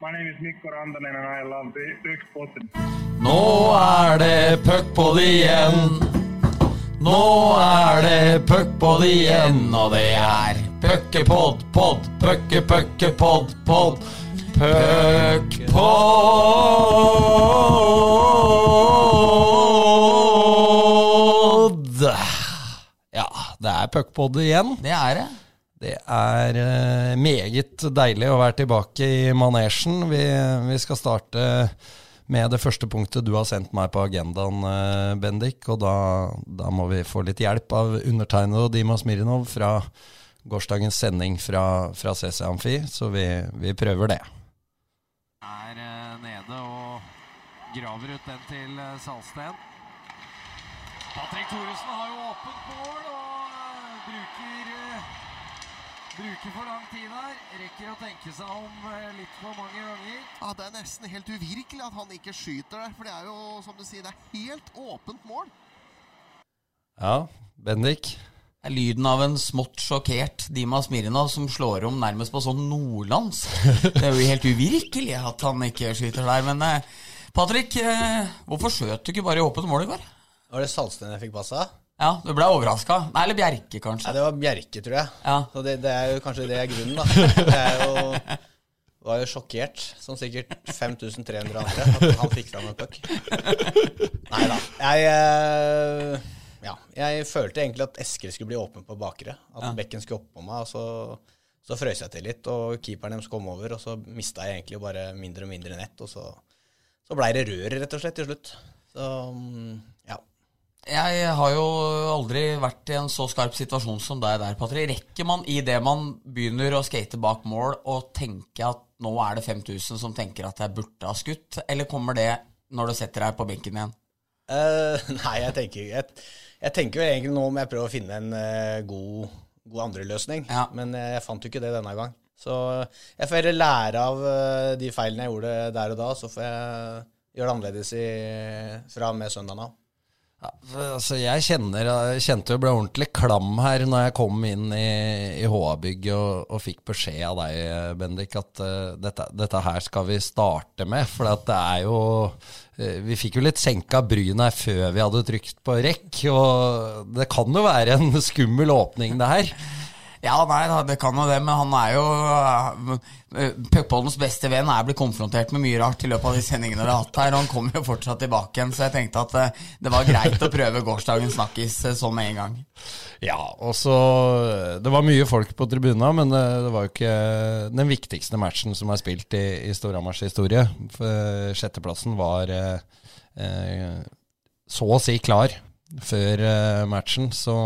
My name is Mikko Rantanen and I love Puckpodden. Nå er det puckpod igjen. Nå er det puckpod igjen, og det er puckepod, pod, pucke, pucke, pod, pod. Puckpod. Ja, det er puckpod igjen. Det er det. Det er eh, meget deilig å være tilbake i manesjen. Vi, vi skal starte med det første punktet du har sendt meg på agendaen, eh, Bendik. Og da, da må vi få litt hjelp av undertegnede og Dima Smirnov fra gårsdagens sending fra, fra CC Amfi, så vi, vi prøver det. er eh, nede og graver ut den til Salsten. Patrick Thoresen har jo åpent mål og bruker Bruker for lang tid der. Rekker å tenke seg om eh, litt for mange ganger. Ja, Det er nesten helt uvirkelig at han ikke skyter der, for det er jo, som du sier, det er helt åpent mål. Ja, Bendik? Det er lyden av en smått sjokkert Dima Smirnov som slår om nærmest på sånn nordlandsk. Det er jo helt uvirkelig at han ikke skyter der. Men eh, Patrick, eh, hvorfor skjøt du ikke bare i åpent mål i går? Var det Salsten jeg fikk passa? Ja, Du ble overraska. Nei, eller Bjerke, kanskje? Nei, det var Bjerke, tror jeg. Ja. Så det, det er jo kanskje det er grunnen, da. Det er jo, var jo sjokkert, som sikkert 5300 andre, at han fikk fram en puck. Nei da. Jeg eh, Ja, jeg følte egentlig at Eskil skulle bli åpen på bakre. At bekken skulle oppå meg, og så, så frøs jeg til litt, og keeperen deres kom over, og så mista jeg egentlig bare mindre og mindre nett, og så, så blei det rør, rett og slett, til slutt. Så mm, ja. Jeg har jo aldri vært i en så skarp situasjon som deg der, Patrick. Rekker man i det man begynner å skate bak mål, og tenke at nå er det 5000 som tenker at jeg burde ha skutt, eller kommer det når du setter deg på benken igjen? Uh, nei, jeg tenker, jeg, jeg tenker vel egentlig nå om jeg prøver å finne en uh, god, god andreløsning. Ja. Men eh, jeg fant jo ikke det denne gang. Så jeg får heller lære av de feilene jeg gjorde der og da, så får jeg gjøre det annerledes i, fra og med søndagen av. Ja, altså jeg kjenner, jeg kjente jo ble ordentlig klam her når jeg kom inn i, i HA-bygget og, og fikk beskjed av deg, Bendik, at uh, dette, dette her skal vi starte med. For det er jo uh, Vi fikk jo litt senka bryn her før vi hadde trykt på rekk, og det kan jo være en skummel åpning, det her. Ja, nei det kan jo det, men han er jo uh, beste venn er blitt konfrontert med mye rart i løpet av de sendingene dere har hatt her, og han kommer jo fortsatt tilbake igjen, så jeg tenkte at uh, det var greit å prøve gårsdagens snakkis sånn med en gang. Ja, og så Det var mye folk på tribuna, men det, det var jo ikke den viktigste matchen som er spilt i, i Storhamars historie. For sjetteplassen var eh, eh, så å si klar før eh, matchen, så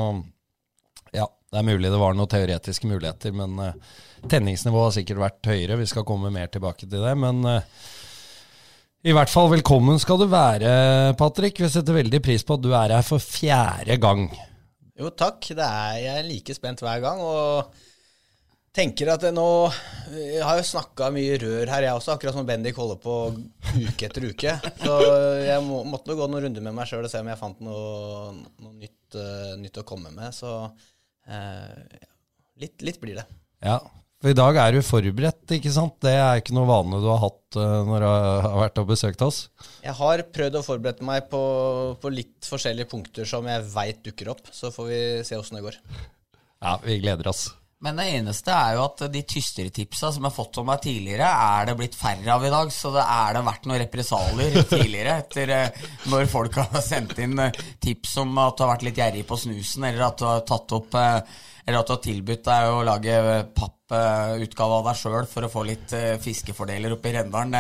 det er mulig det var noen teoretiske muligheter, men uh, tenningsnivået har sikkert vært høyere. Vi skal komme mer tilbake til det, men uh, i hvert fall velkommen skal du være, Patrick. Vi setter veldig pris på at du er her for fjerde gang. Jo, takk. Er, jeg er like spent hver gang. og tenker at nå Jeg har jo snakka mye rør her, jeg også, akkurat som Bendik holder på uke etter uke. Så jeg må, måtte gå noen runder med meg sjøl og se om jeg fant noe, noe nytt, uh, nytt å komme med. Så eh, litt, litt blir det. Ja, for i dag er du forberedt, ikke sant? Det er ikke noe vane du har hatt uh, når du har vært og besøkt oss. Jeg har prøvd å forberede meg på, på litt forskjellige punkter som jeg veit dukker opp. Så får vi se åssen det går. Ja, vi gleder oss. Men det eneste er jo at de tystere tipsa som jeg har fått om meg tidligere, er det blitt færre av i dag. Så det er det vært noen represalier tidligere etter eh, når folk har sendt inn eh, tips om at du har vært litt gjerrig på snusen, eller at du har tatt opp eh, eller at du har tilbudt deg å lage papputgave av deg sjøl for å få litt fiskefordeler oppe i Rendalen.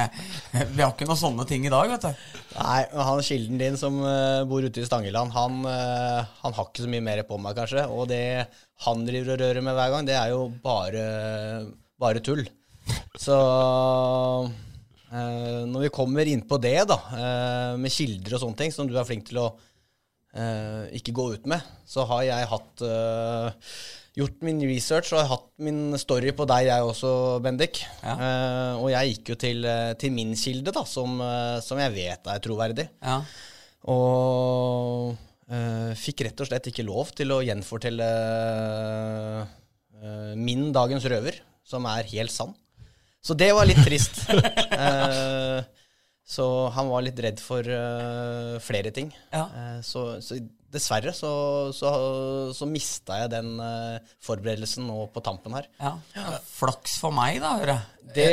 Vi har ikke noen sånne ting i dag, vet du. Nei, han kilden din som bor ute i Stangeland, han, han har ikke så mye mer på meg, kanskje. Og det han driver og rører med hver gang, det er jo bare, bare tull. Så eh, når vi kommer inn på det, da, eh, med kilder og sånne ting, som du er flink til å eh, ikke gå ut med, så har jeg hatt eh, gjort min research og har hatt min story på deg, jeg også, Bendik. Ja. Eh, og jeg gikk jo til, eh, til min kilde, da, som, som jeg vet er troverdig. Ja. Og fikk rett og slett ikke lov til å gjenfortelle eh, min dagens røver, som er helt sann. Så det var litt trist. Eh, så han var litt redd for eh, flere ting. Ja. Eh, så, så dessverre så, så, så mista jeg den eh, forberedelsen nå på tampen her. Ja. Flaks for meg, da, hører jeg. Det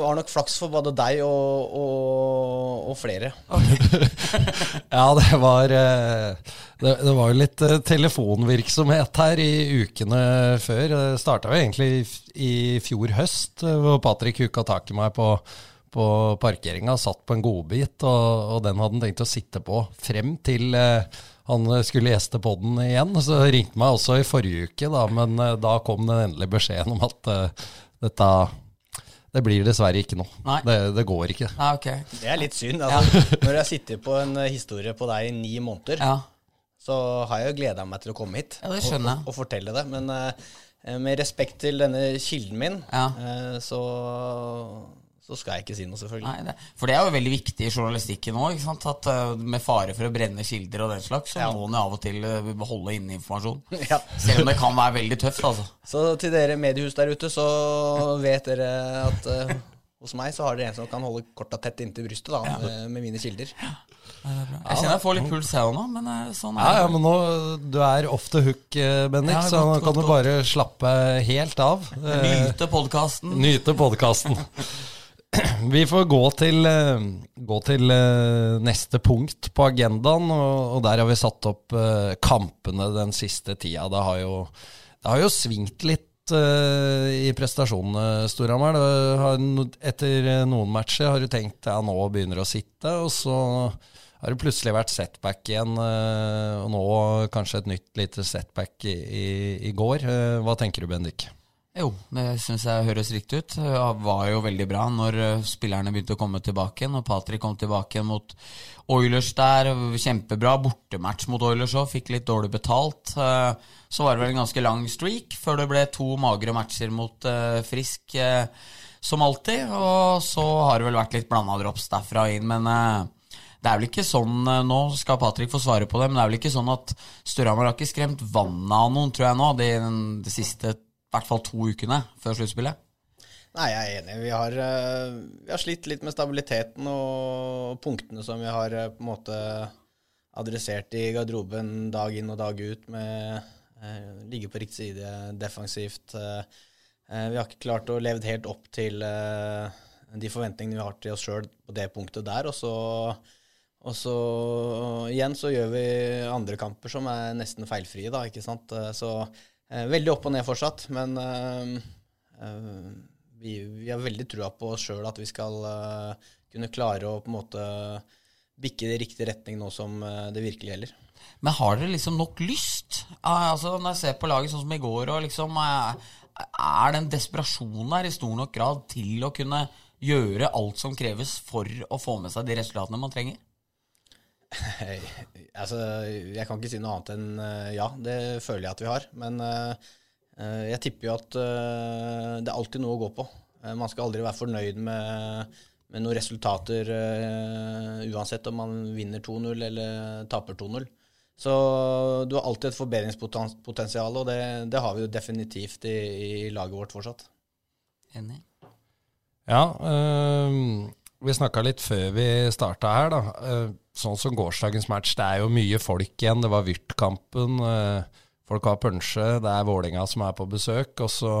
var nok flaks for både deg og, og, og flere. Ja, det var eh, Det, det var jo litt eh, telefonvirksomhet her i ukene før. Det starta jo egentlig i fjor høst, eh, hvor Patrick huka tak i meg på, på parkeringa, satt på en godbit, og, og den hadde han tenkt å sitte på frem til eh, han skulle gjeste poden igjen. Så ringte meg også i forrige uke, da, men eh, da kom den endelige beskjeden om at eh, dette det blir dessverre ikke noe. Nei. Det, det går ikke. Nei, okay. Det er litt synd. Altså, Når jeg sitter på en eh, historie på deg i ni måneder, Ja. så har jeg jo gleda meg til å komme hit Ja, og, og, fortelle det. Men uh, med respekt til denne kilden min, Ja. så, så skal jeg ikke si noe, selvfølgelig. Nei, det, for det er jo veldig viktig i journalistikken òg. At uh, med fare for å brenne kilder og den slags, så Ja. må en av og til uh, holde inne informasjon. Ja. Selv om det kan være veldig tøft, altså. Så til dere mediehus der ute, så vet dere at uh, hos meg så har dere en som kan holde korta tett inntil brystet, da, med, med mine kilder. Jeg kjenner jeg får litt puls her nå, men sånn Ja, det. ja, men nå, du er off the hook, eh, Bendik, Ja, så nå kan godt, du bare slappe helt av. Eh, Nyte podkasten. Nyte podkasten. Vi får gå til, eh, gå til eh, neste punkt på agendaen, og, og der har vi satt opp eh, kampene den siste tida. Det har jo, det har jo svingt litt uh, i prestasjonene, Storhamar. Etter noen matcher har du tenkt ja, nå begynner det å sitte, og så har det plutselig vært setback igjen, uh, og nå kanskje et nytt lite setback i, i, i går. Uh, Hva tenker du, Bendik? Jo, det syns jeg høres riktig ut. Det var jo veldig bra når eh, spillerne begynte å komme tilbake igjen. Og Patrick kom tilbake igjen mot Oilers der. Kjempebra. Bortematch mot Oilers òg, fikk litt dårlig betalt. Eh, Så var det vel en ganske lang streak før det ble to magre matcher mot eh, Frisk, som alltid. Og så har det vel vært litt blanda drops derfra inn, men det er vel ikke sånn, Nå skal Patrick få svare på det, men det er vel ikke sånn at Storhamar har ikke skremt vannet av noen, tror jeg nå, de, de siste i hvert fall to ukene før sluttspillet. Nei, jeg er enig. Vi har, eh, vi har slitt litt med stabiliteten og punktene som vi har eh, på en måte adressert i garderoben dag inn og dag ut med eh, ligge på riktig side defensivt. Eh, eh, vi har ikke klart å leve helt opp til eh, de forventningene vi har til oss sjøl på det punktet der. Og så, og så igjen så gjør vi andre kamper som er nesten feilfrie, da, ikke sant. Så veldig opp og ned fortsatt, men eh, eh, vi, vi har veldig trua på oss sjøl at vi skal eh, kunne klare å på en måte bikke i riktig retning nå som eh, det virkelig gjelder. Men har dere liksom nok lyst? Ah, altså, når jeg ser på laget sånn som i går, og liksom, er, den desperasjonen her i stor nok grad til å kunne gjøre alt som kreves for å få med seg de resultatene man trenger? Altså, jeg kan ikke si noe annet enn eh, ja, det føler jeg at vi har. Men eh, eh, jeg tipper jo at det er alltid noe å gå på. Man skal aldri være fornøyd med, med noen resultater uansett om man vinner 2-0 eller taper 2-0. Så du har alltid et forbedringspotensial, og det, det har vi jo definitivt i, i laget vårt fortsatt. Enig. Ja, øhm, vi snakka litt før vi starta her, da. Eh, sånn som gårsdagens match, det er jo mye folk igjen. Det var Vyrt-kampen. eh, folk har punsje. Det er Vålinga som er på besøk. Og så,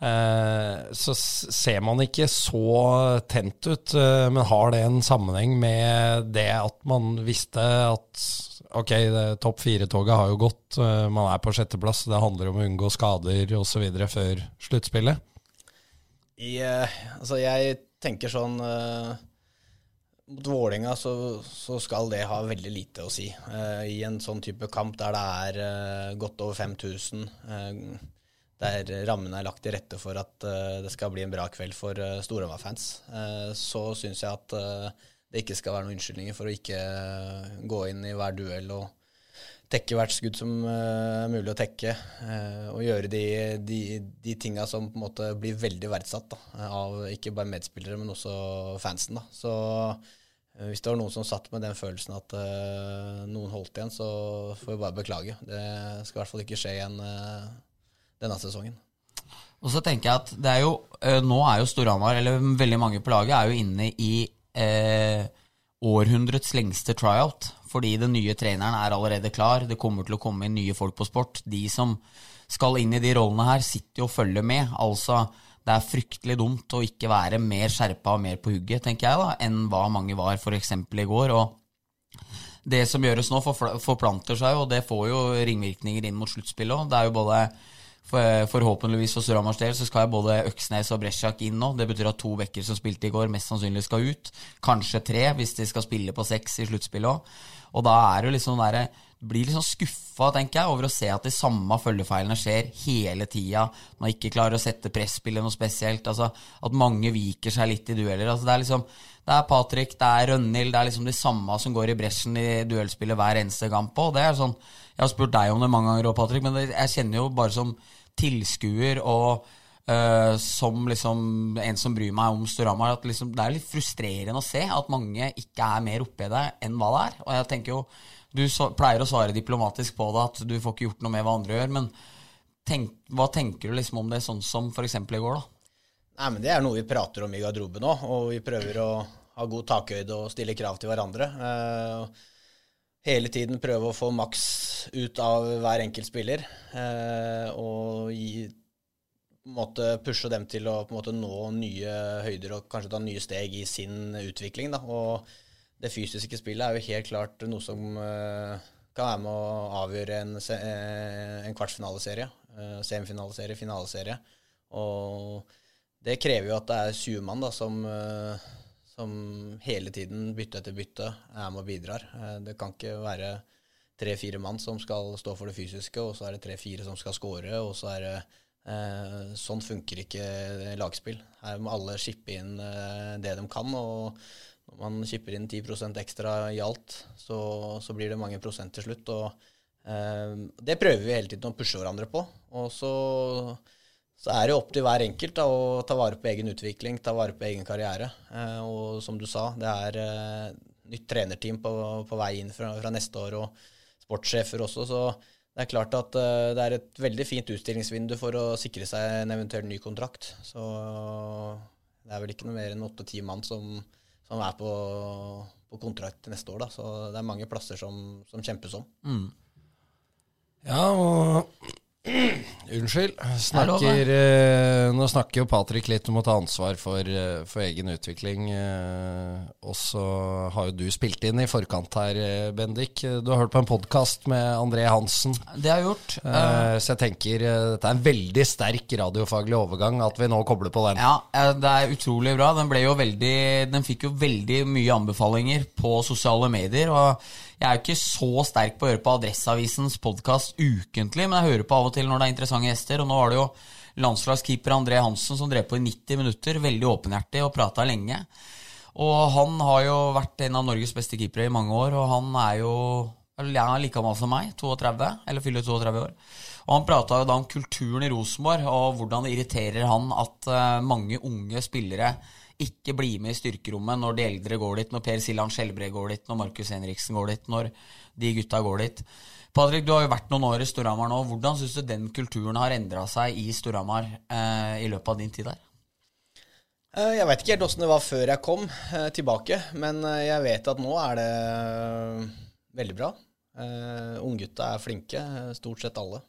eh, så ser man ikke så tent ut, men har det en sammenheng med det at man visste at ok, topp fire-toget har jo gått, man er på sjetteplass, det handler om å unngå skader osv. før sluttspillet? I, altså jeg tenker sånn eh, Mot Vålerenga så, så skal det ha veldig lite å si. Eh, I en sånn type kamp der det er eh, godt over 5000, eh, der rammene er lagt til rette for at det skal bli en bra kveld for uh, Storhamar-fans, så syns jeg at det ikke skal være noen unnskyldninger for å ikke gå inn i hver duell og tekke hvert skudd som uh, er mulig å tekke, Uh, og gjøre de, de, de tinga som på en måte blir veldig verdsatt da, av ikke bare medspillere, men også fansen. Da. Så uh, hvis det var noen som satt med den følelsen at noen holdt igjen, så får vi bare beklage. Det skal i hvert fall ikke skje igjen denne sesongen. Og så tenker jeg at det er jo Nå er jo Storhamar, eller veldig mange på laget, er jo inne i århundrets lengste tryout. Fordi den nye treneren er allerede klar. Det kommer til å komme inn nye folk på sport. De som skal inn i de rollene her, sitter jo og følger med. Altså, det er fryktelig dumt å ikke være mer skjerpa og mer på hugget, tenker jeg, da, enn hva mange var f.eks. i går. Og det som gjøres nå, forplanter seg jo, og det får jo ringvirkninger inn mot sluttspillet òg. Det er jo både for, forhåpentligvis for Storhamars del så skal både Øksnes og Bresjak inn nå. Det betyr at to backer som spilte i går, mest sannsynlig skal ut. Kanskje tre, hvis de skal spille på seks i sluttspillet òg. Og da er det liksom der, blir sånn skuffa, tenker jeg, over å se at de samme følgefeilene skjer hele tida. Man ikke klarer å sette presspillet noe spesielt. Altså, at mange viker seg litt i dueller. Altså, det er liksom Det er Patrick, det er Rønhild, det er liksom de samme som går i bresjen i duellspillet hver eneste kamp. Og det er sånn Jeg har spurt deg om det mange ganger òg, Patrick, men det, jeg kjenner jo bare som tilskuer og uh, som liksom en som bryr meg om Storhamar, at liksom, det er litt frustrerende å se at mange ikke er mer oppe i det enn hva det er. Og jeg tenker jo, Du så, pleier å svare diplomatisk på det, at du får ikke gjort noe med hva andre gjør. Men tenk, hva tenker du liksom om det, sånn som f.eks. i går? da? Nei, men Det er noe vi prater om i garderoben òg, og vi prøver å ha god takhøyde og stille krav til hverandre. Uh, hele tiden prøve å få maks ut av hver enkelt spiller. Eh, og gi, måte pushe dem til å måte nå nye høyder og kanskje ta nye steg i sin utvikling. Da. Og det fysiske spillet er jo helt klart noe som eh, kan være med å avgjøre en, eh, en kvartfinaleserie, eh, semifinaleserie, finaleserie. Og det krever jo at det er 20 mann da, som eh, som hele tiden, bytte etter bytte, er med og bidrar. Eh, det kan ikke være tre-fire mann som skal stå for det fysiske, og så er det tre-fire som skal score, og så er det eh, Sånn funker ikke lagspill. Her må alle skippe inn eh, det de kan. og når man kipper inn 10 ekstra i alt, så, så, blir det mange prosent til slutt. og eh, Det prøver vi hele tiden å pushe hverandre på. Og så så er det opp til hver enkelt da, å ta vare på egen utvikling, ta vare på egen karriere. Eh, og som du sa, det er eh, nytt trenerteam på, på vei inn fra, fra, neste år, og sportssjefer også. Så det er klart at eh, det er et veldig fint utstillingsvindu for å sikre seg en eventuell ny kontrakt. Så det er vel ikke noe mer enn åtte-ti mann som, som, er på, på kontrakt neste år. Da. Så det er mange plasser som, som kjempes om. Mm. Ja, og Unnskyld. Snakker, eh, nå snakker jo Patrick litt om å ta ansvar for, eh, for egen utvikling. Eh, og så har jo du spilt inn i forkant her, eh, Bendik. Du har hørt på en podkast med André Hansen. Det har jeg gjort. Eh, så jeg tenker eh, dette er en veldig sterk radiofaglig overgang, at vi nå kobler på den. Ja, det er utrolig bra. Den, ble jo veldig, den fikk jo veldig mye anbefalinger på sosiale medier. og jeg er jo ikke så sterk på å høre på Adresseavisens podkast ukentlig, men jeg hører på av og til når det er interessante gjester. Og nå var det jo landslagskeeper André Hansen som drev på i 90 minutter, veldig åpenhjertig og prata lenge. Og han har jo vært en av Norges beste keepere i mange år, og han er jo ja, like gammel som meg, 32, eller fyller 32 år. Og Han prata da om kulturen i Rosenborg, og hvordan det irriterer han at uh, mange unge spillere ikke bli med i styrkerommet når de eldre går dit, når Per Siljan Skjelbre går dit, når Markus Henriksen går dit, når de gutta går dit. Patrick, du har jo vært noen år i Storhamar nå. Hvordan syns du den kulturen har endra seg i Storhamar eh, i løpet av din tid der? Eh, jeg vet ikke helt åssen det var før jeg kom eh, tilbake, men eh, jeg vet at nå er det veldig bra. Eh, Unggutta er flinke, stort sett alle.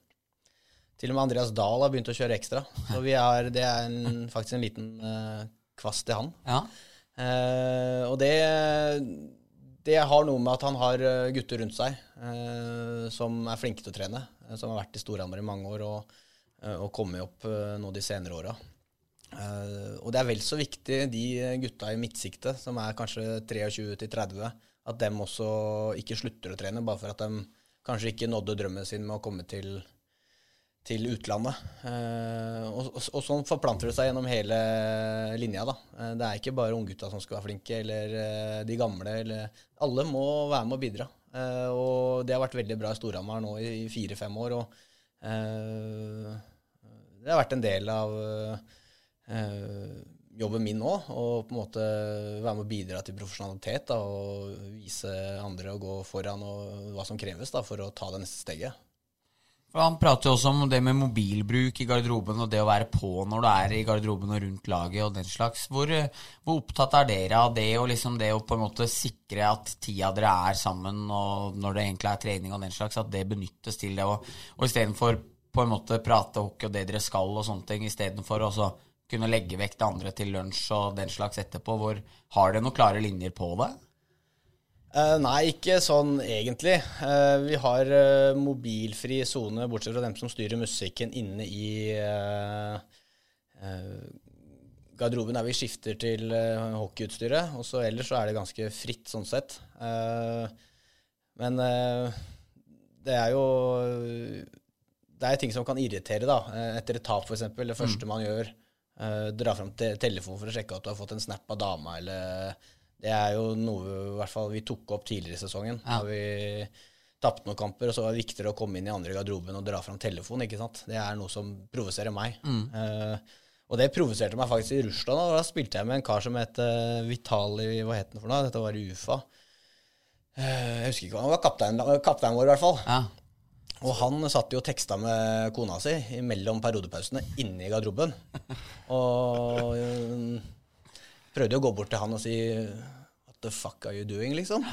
Til og med Andreas Dahl har begynt å kjøre ekstra. Så er, det er en, faktisk en liten uh, kvast til han. Ja. Eh, og det, det har noe med at han har eh, gutter rundt seg eh, som er flinke til å trene. Eh, som har vært i Storhamar i mange år og, eh, og kommet opp eh, nå de senere åra. og det er vel så viktig, de gutta i midtsiktet, som er kanskje 23-30, at dem også ikke slutter å trene bare for at de kanskje ikke nådde drømmen sin med å komme til til utlandet. Eh, og, og, og, sånn forplanter det seg gjennom hele linja. da. Eh, det er ikke bare unggutta som skal være flinke, eller eh, de gamle. Eller, alle må være med og bidra. Og det har vært veldig bra i Storhamar nå i, fire-fem år. og eh, Det har vært en del av eh, jobben min nå, å på en måte være med og bidra til profesjonalitet. Da, og vise andre å gå foran og hva som kreves da, for å ta det neste steget. Han prater jo også om det med mobilbruk i garderoben og det å være på når du er i garderoben og rundt laget og den slags. Hvor, eh, hvor opptatt er dere av det og liksom det å på en måte sikre at tida dere er sammen og når det egentlig er trening og den slags, at det benyttes til det? Og, og istedenfor på en måte prate hockey og det dere skal og sånne ting, istedenfor å kunne legge vekk det andre til lunsj og den slags etterpå. Hvor har dere noen klare linjer på det? Eh, nei, ikke sånn egentlig. Eh, vi har eh, mobilfri sone, bortsett fra dem som styrer musikken inne i garderoben der vi skifter til hockeyutstyret. Og så ellers så er det ganske fritt sånn sett. men det er jo Det er ting som kan irritere, da. Etter et tap, f.eks. Det første mm. man gjør, dra fram te telefonen for å sjekke at du har fått en snap av dama, eller det er jo noe i hvert fall vi tok opp tidligere i sesongen. Ja. Da vi tapte noen kamper, og så var det viktigere å komme inn i andre garderoben og dra fram telefon. ikke sant? Det er noe som provoserer meg. Mm. Uh, og det provoserte meg faktisk i Russland. Og da spilte jeg med en kar som het uh, Vitali Hva het han for noe? Dette var UFA. Uh, jeg husker ikke hva Han var kapteinen kaptein vår, i hvert fall. Ja. Og han satt jo og teksta med kona si mellom periodepausene inne i garderoben. og prøvde å gå bort til han og si What the fuck are you doing, liksom?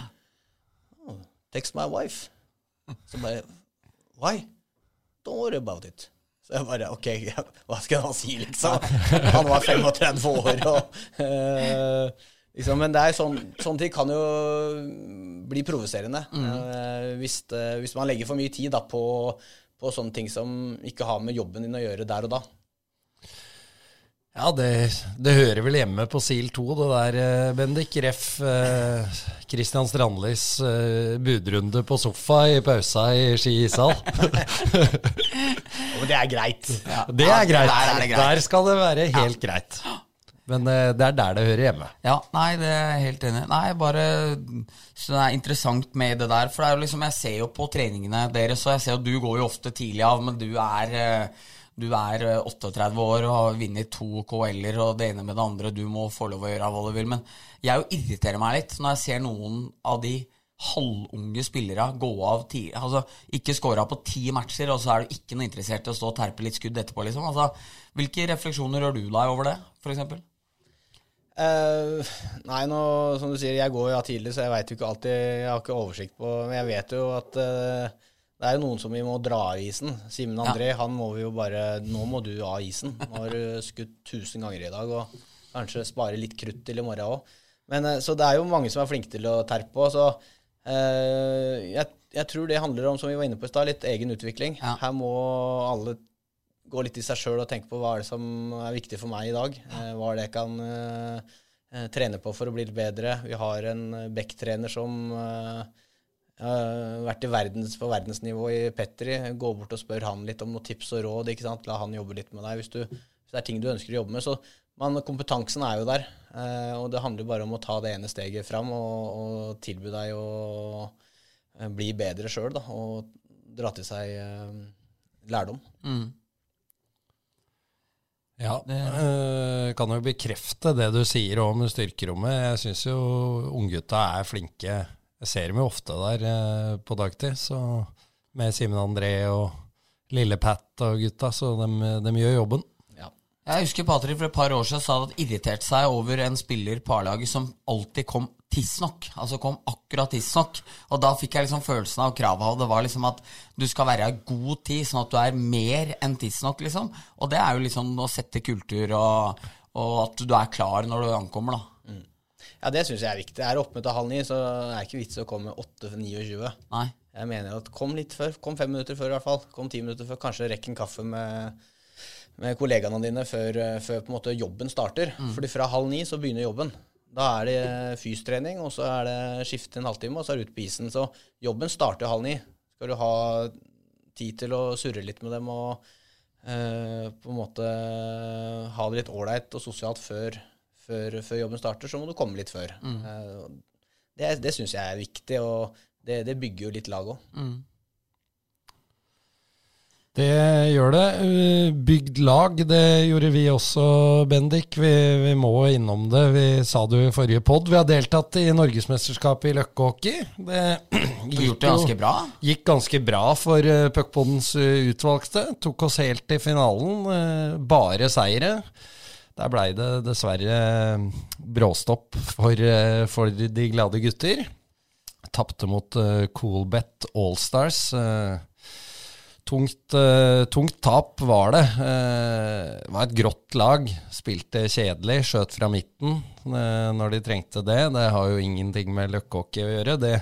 Oh, text my wife. Så bare Why? Don't worry about it. Så jeg bare OK, hva skal han si, liksom? Han var 35 år og uh, liksom, Men det er sånn, sånne ting kan jo bli provoserende. Uh, hvis, uh, hvis, man legger for mye tid da, på, på sånne ting som ikke har med jobben din å gjøre der og da. Ja, det, det, hører vel hjemme på SIL 2, det der, eh, Bendik. Ref. Eh, Strandlis eh, budrunde på sofa i pausa i Ski ishall. det er greit. Ja. Det er greit. Der, er greit. der skal det være helt ja. greit. Men eh, det er der det hører hjemme. Ja, nei, det er jeg helt enig Nei, bare Så det er interessant med det der. For det er jo liksom, jeg ser jo på treningene deres, og jeg ser jo du går jo ofte tidlig av, men du er eh, du er 38 eh, år og har vunnet to KL-er og det ene med det andre, du må få lov å gjøre hva du vil. Men jeg jo irriterer meg litt når jeg ser noen av de halvunge spillere gå av ti, altså Ikke scora på ti matcher, og så er du ikke noe interessert i å stå og terpe litt skudd etterpå, liksom. Altså, hvilke refleksjoner gjør du deg over det, f.eks.? Uh, eh, nei, nå, som du sier, jeg går jo av tidlig, så jeg veit jo ikke alltid Jeg har ikke oversikt på Men jeg vet jo at uh, det er jo noen som vi må dra av isen. Simen André, ja. han må vi jo bare Nå må du av isen. Nå har du skutt 1000 ganger i dag, og kanskje spare litt krutt til i morgen òg. Eh, så det er jo mange som er flinke til å terpe. Så eh, jeg, jeg, tror det handler om, som vi var inne på i stad, litt egen utvikling. Ja. Her må alle gå litt i seg sjøl og tenke på hva er det som er viktig for meg i dag. Eh, hva er det jeg kan eh, eh, trene på for å bli litt bedre. Vi har en Beck-trener som eh, jeg har vært verdens, på verdensnivå i Petri. Gå bort og spør han litt om noen tips og råd. ikke sant? La han jobbe litt med deg hvis, du, hvis det er ting du ønsker å jobbe med. Så man, kompetansen er jo der. Eh, og det handler bare om å ta det ene steget fram og, og tilby deg å eh, bli bedre sjøl. Og dra til seg eh, lærdom. Mm. Ja, øh, kan jo bekrefte det du sier om styrkerommet. Jeg syns jo unggutta er flinke jeg ser dem jo ofte der eh, på dagtid, så med Simen André og lille Pat og gutta, så de, de gjør jobben. Ja. Jeg husker Patrick for et par år siden sa at han irriterte seg over en spiller på A-laget som alltid kom tidsnok. Altså kom akkurat tidsnok. Og da fikk jeg liksom følelsen av kravet av det var liksom at du skal være i god tid, sånn at du er mer enn tidsnok, liksom. Og det er jo liksom å sette kultur og, og at du er klar når du ankommer, da. Ja, det syns jeg er viktig. Er det oppmøte halv ni, så er det ikke vits å komme 8-29. Nei. Jeg mener at kom litt før. Kom fem minutter før, i hvert fall. Kom ti minutter før. Kanskje rekk en kaffe med, med kollegaene dine før, før, på en måte jobben starter. Mm. Fordi fra halv ni så begynner jobben. Da er det fystrening, og så er det skifte en halvtime, og så er det ut på isen. Så jobben starter halv ni. Skal du ha tid til å surre litt med dem og uh, på en måte ha det litt ålreit og sosialt før før, før, jobben starter, så må du komme litt før. Mm. Eh, det det syns jeg er viktig, og det, det bygger jo litt lag òg. Mm. Det gjør det. Eh, Bygd lag, det gjorde vi også, Bendik. Vi, vi må innom det. Vi sa det jo i forrige pod. Vi har deltatt i Norgesmesterskapet i løkkehockey. Det gikk gjort det ganske bra. Gikk ganske bra for Puckpodens eh, utvalgte. Tok oss helt til finalen. bare seire. Der blei det dessverre eh, bråstopp for, eh, for de glade gutter. Tapte mot uh, Coolbet Allstars. Uh, tungt, eh, tungt tap var det. Eh, Det var et grått lag. Spilte kjedelig, skjøt fra midten eh, når de trengte det. Det har jo ingenting med løkkehockey å gjøre. Det,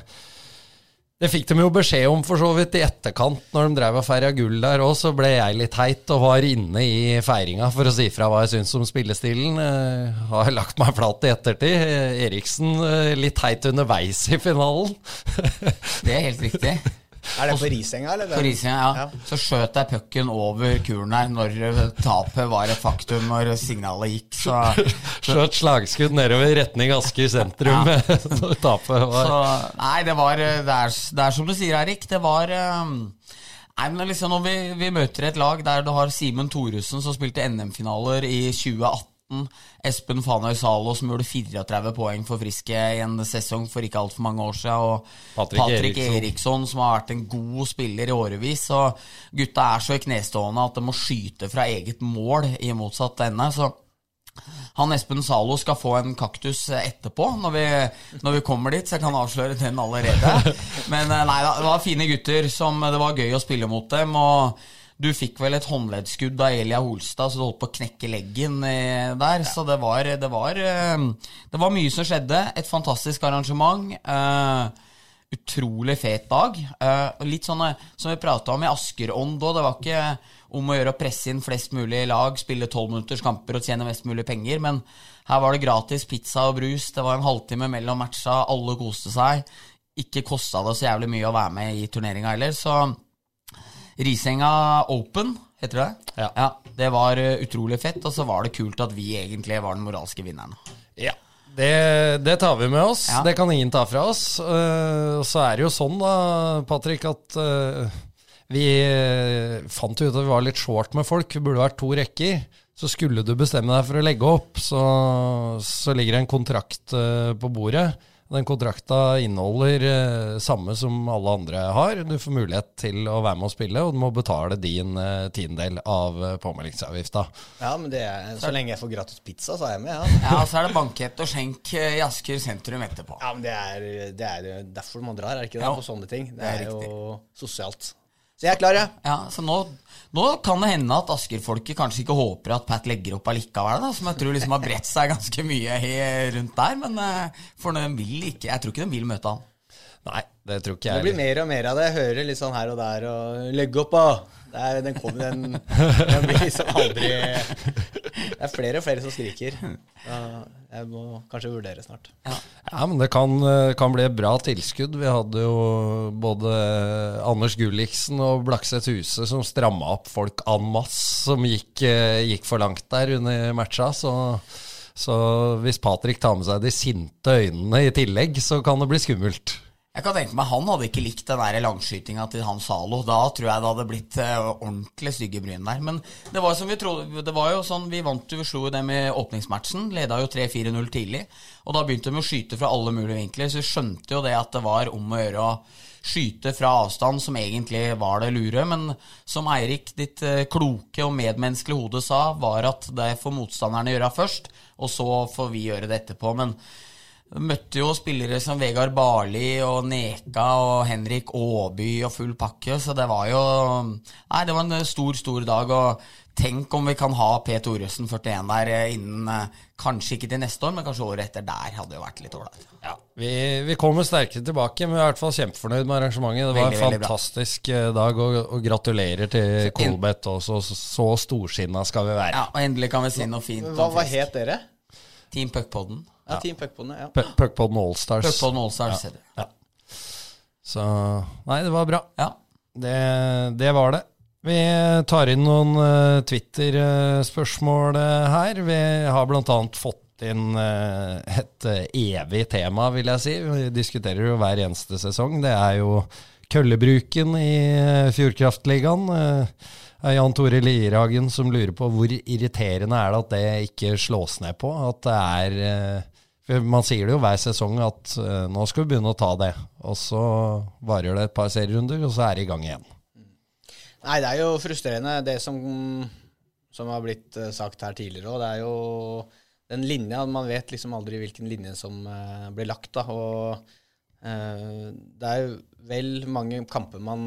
det fikk de jo beskjed om for så vidt i etterkant, når de drev og feira gull der òg. Så ble jeg litt heit og var inne i feiringa for å si fra hva jeg syns om spillestilen. Jeg har lagt meg flat i ettertid. Eh, Eriksen eh, litt heit underveis i finalen. Det er helt riktig. Er det på Risenga, eller? På Risenga, ja. Ja. Så skjøt jeg pucken over kuren her når tapet var et faktum, når signalet gikk. Så, Skjøt slagskudd nedover i retning Asker sentrum når tapet var så Nei, det var det er, det er som du sier, Erik. Det var um, Nei, men liksom Når vi, vi møter et lag der du har Simen Thoresen, som spilte NM-finaler i 2018. Espen Fanøy Zalo, som gjorde 34 poeng for Friske i en sesong for ikke altfor mange år siden. Og Patrick Patrick, Eriksson. Eriksson. som har vært en god spiller i årevis. Og gutta er så i knestående at de må skyte fra eget mål i motsatt ende. Så han Espen Zalo skal få en kaktus etterpå, når vi, når vi kommer dit. Så jeg kan avsløre den allerede. Men eh, nei da, det var fine gutter som det var gøy å spille mot dem. Og du fikk vel et håndleddskudd av Elia Holstad, så du holdt på å knekke leggen der. der. Så det var, det, var, eh, det var mye som skjedde. Et fantastisk arrangement. Uh, utrolig fet dag. Uh, litt sånn eh, som vi prata om i Askerånd òg. Det var ikke om å gjøre å presse inn flest mulig lag, spille tolvminutters kamper og tjene mest mulig penger, men her var det gratis pizza og brus. Det var en halvtime mellom matcha, alle koste seg. Ikke kosta det så jævlig mye å være med i turneringa heller, så Risenga Open, heter det? Ja. Det var eh, utrolig fett, og så var det kult at vi egentlig var den moralske vinneren. Ja. Det, det tar vi med oss. Ja. Det kan ingen ta fra oss. Uh, så er det jo sånn, da, Patrick, at uh, vi fant ut at vi var litt short med folk. Vi burde vært to rekker. Så skulle du bestemme deg for å legge opp, så, så ligger det en kontrakt på bordet. Den kontrakta inneholder eh, samme som alle andre har. Du får mulighet til å være med og spille, og du må betale din eh, tiendedel av eh, påmeldingsavgifta. Ja, men det er, så lenge jeg får gratis pizza, så er jeg med. Ja, Ja, så er det bankett og skjenk i Asker sentrum etterpå. ja men det er, det er derfor man drar, er det ikke det? Ja. På sånne ting. Det, Det er er, jo sosialt. Så jeg er klar, jeg. Ja, så nå, nå kan det hende at Asker-folket kanskje ikke håper at Pat legger opp allikevel, da, som jeg tror liksom har bredt seg ganske mye rundt der. Men eh, for de vil ikke Jeg tror ikke de vil møte han. Nei, det tror ikke jeg. Det blir mer og mer av det. Jeg hører litt sånn her og der og 'legge opp, da! Det er, den kommer, den, den blir liksom aldri Det er flere og flere som skriker. Jeg må kanskje vurdere snart. Ja, men det kan, eh, kan bli et bra tilskudd. Vi hadde jo både Anders Gulliksen og Blakseth Huse som stramma opp folk en masse som gikk, eh, gikk for langt der under matcha. Så, så hvis Patrick tar med seg de sinte øynene i tillegg, så kan det bli skummelt. Jeg kan tenke meg Han hadde ikke likt den langskytinga til han Zalo. Da tror jeg det hadde blitt eh, ordentlig stygge bryn der. Men det var vi trodde Det var jo sånn, Vi vant jo, vi slo dem i åpningsmatchen. Leda jo 3-4-0 tidlig. Og da begynte de å skyte fra alle mulige vinkler, så vi skjønte jo det at det var om å gjøre å skyte fra avstand, som egentlig var det lure. Men som Eirik, ditt eh, kloke og medmenneskelige hode sa, var at det får motstanderne gjøre først, og så får vi gjøre det etterpå. Men Møtte jo spillere som Vegard Barli og Neka og Henrik Aaby og full pakke, så det var jo Nei, det var en stor, stor dag. Og tenk om vi kan ha P. Thoresen 41 der eh, innen eh, Kanskje ikke til neste år, men kanskje året etter der hadde jo vært litt ålreit. Vi, vi kommer sterkere tilbake, men vi er i hvert fall kjempefornøyd med arrangementet. Det var Veldig, en fantastisk eh, dag, og, og gratulerer til Kolbeth også. Så, så storsinna skal vi være. Ja, og endelig kan vi si noe fint Hva, hva het dere? Team Puckpodden. Ja, Team Puckpodden, ja. Puckpodden Allstars. Puckpodden Allstars ja. ja. Så Nei, det var bra. Ja. Det, det var det. Vi tar inn noen uh, Twitter-spørsmål uh, her. Vi har bl.a. fått inn eh, et evig tema, vil jeg si. Vi diskuterer jo hver eneste sesong. Det er jo køllebruken i Fjordkraftligaen. Jan Tore Lierhagen som lurer på hvor irriterende er det at det ikke slås ned på. At det er eh, Man sier det jo hver sesong at eh, nå skal vi begynne å ta det. Og så varer det et par serierunder, og så er det i gang igjen. Nei, det er jo frustrerende, det som, som har blitt eh, sagt her tidligere òg. Det er jo den linja Man vet liksom aldri hvilken linje som uh, blir lagt, da. Og det er jo vel mange kamper man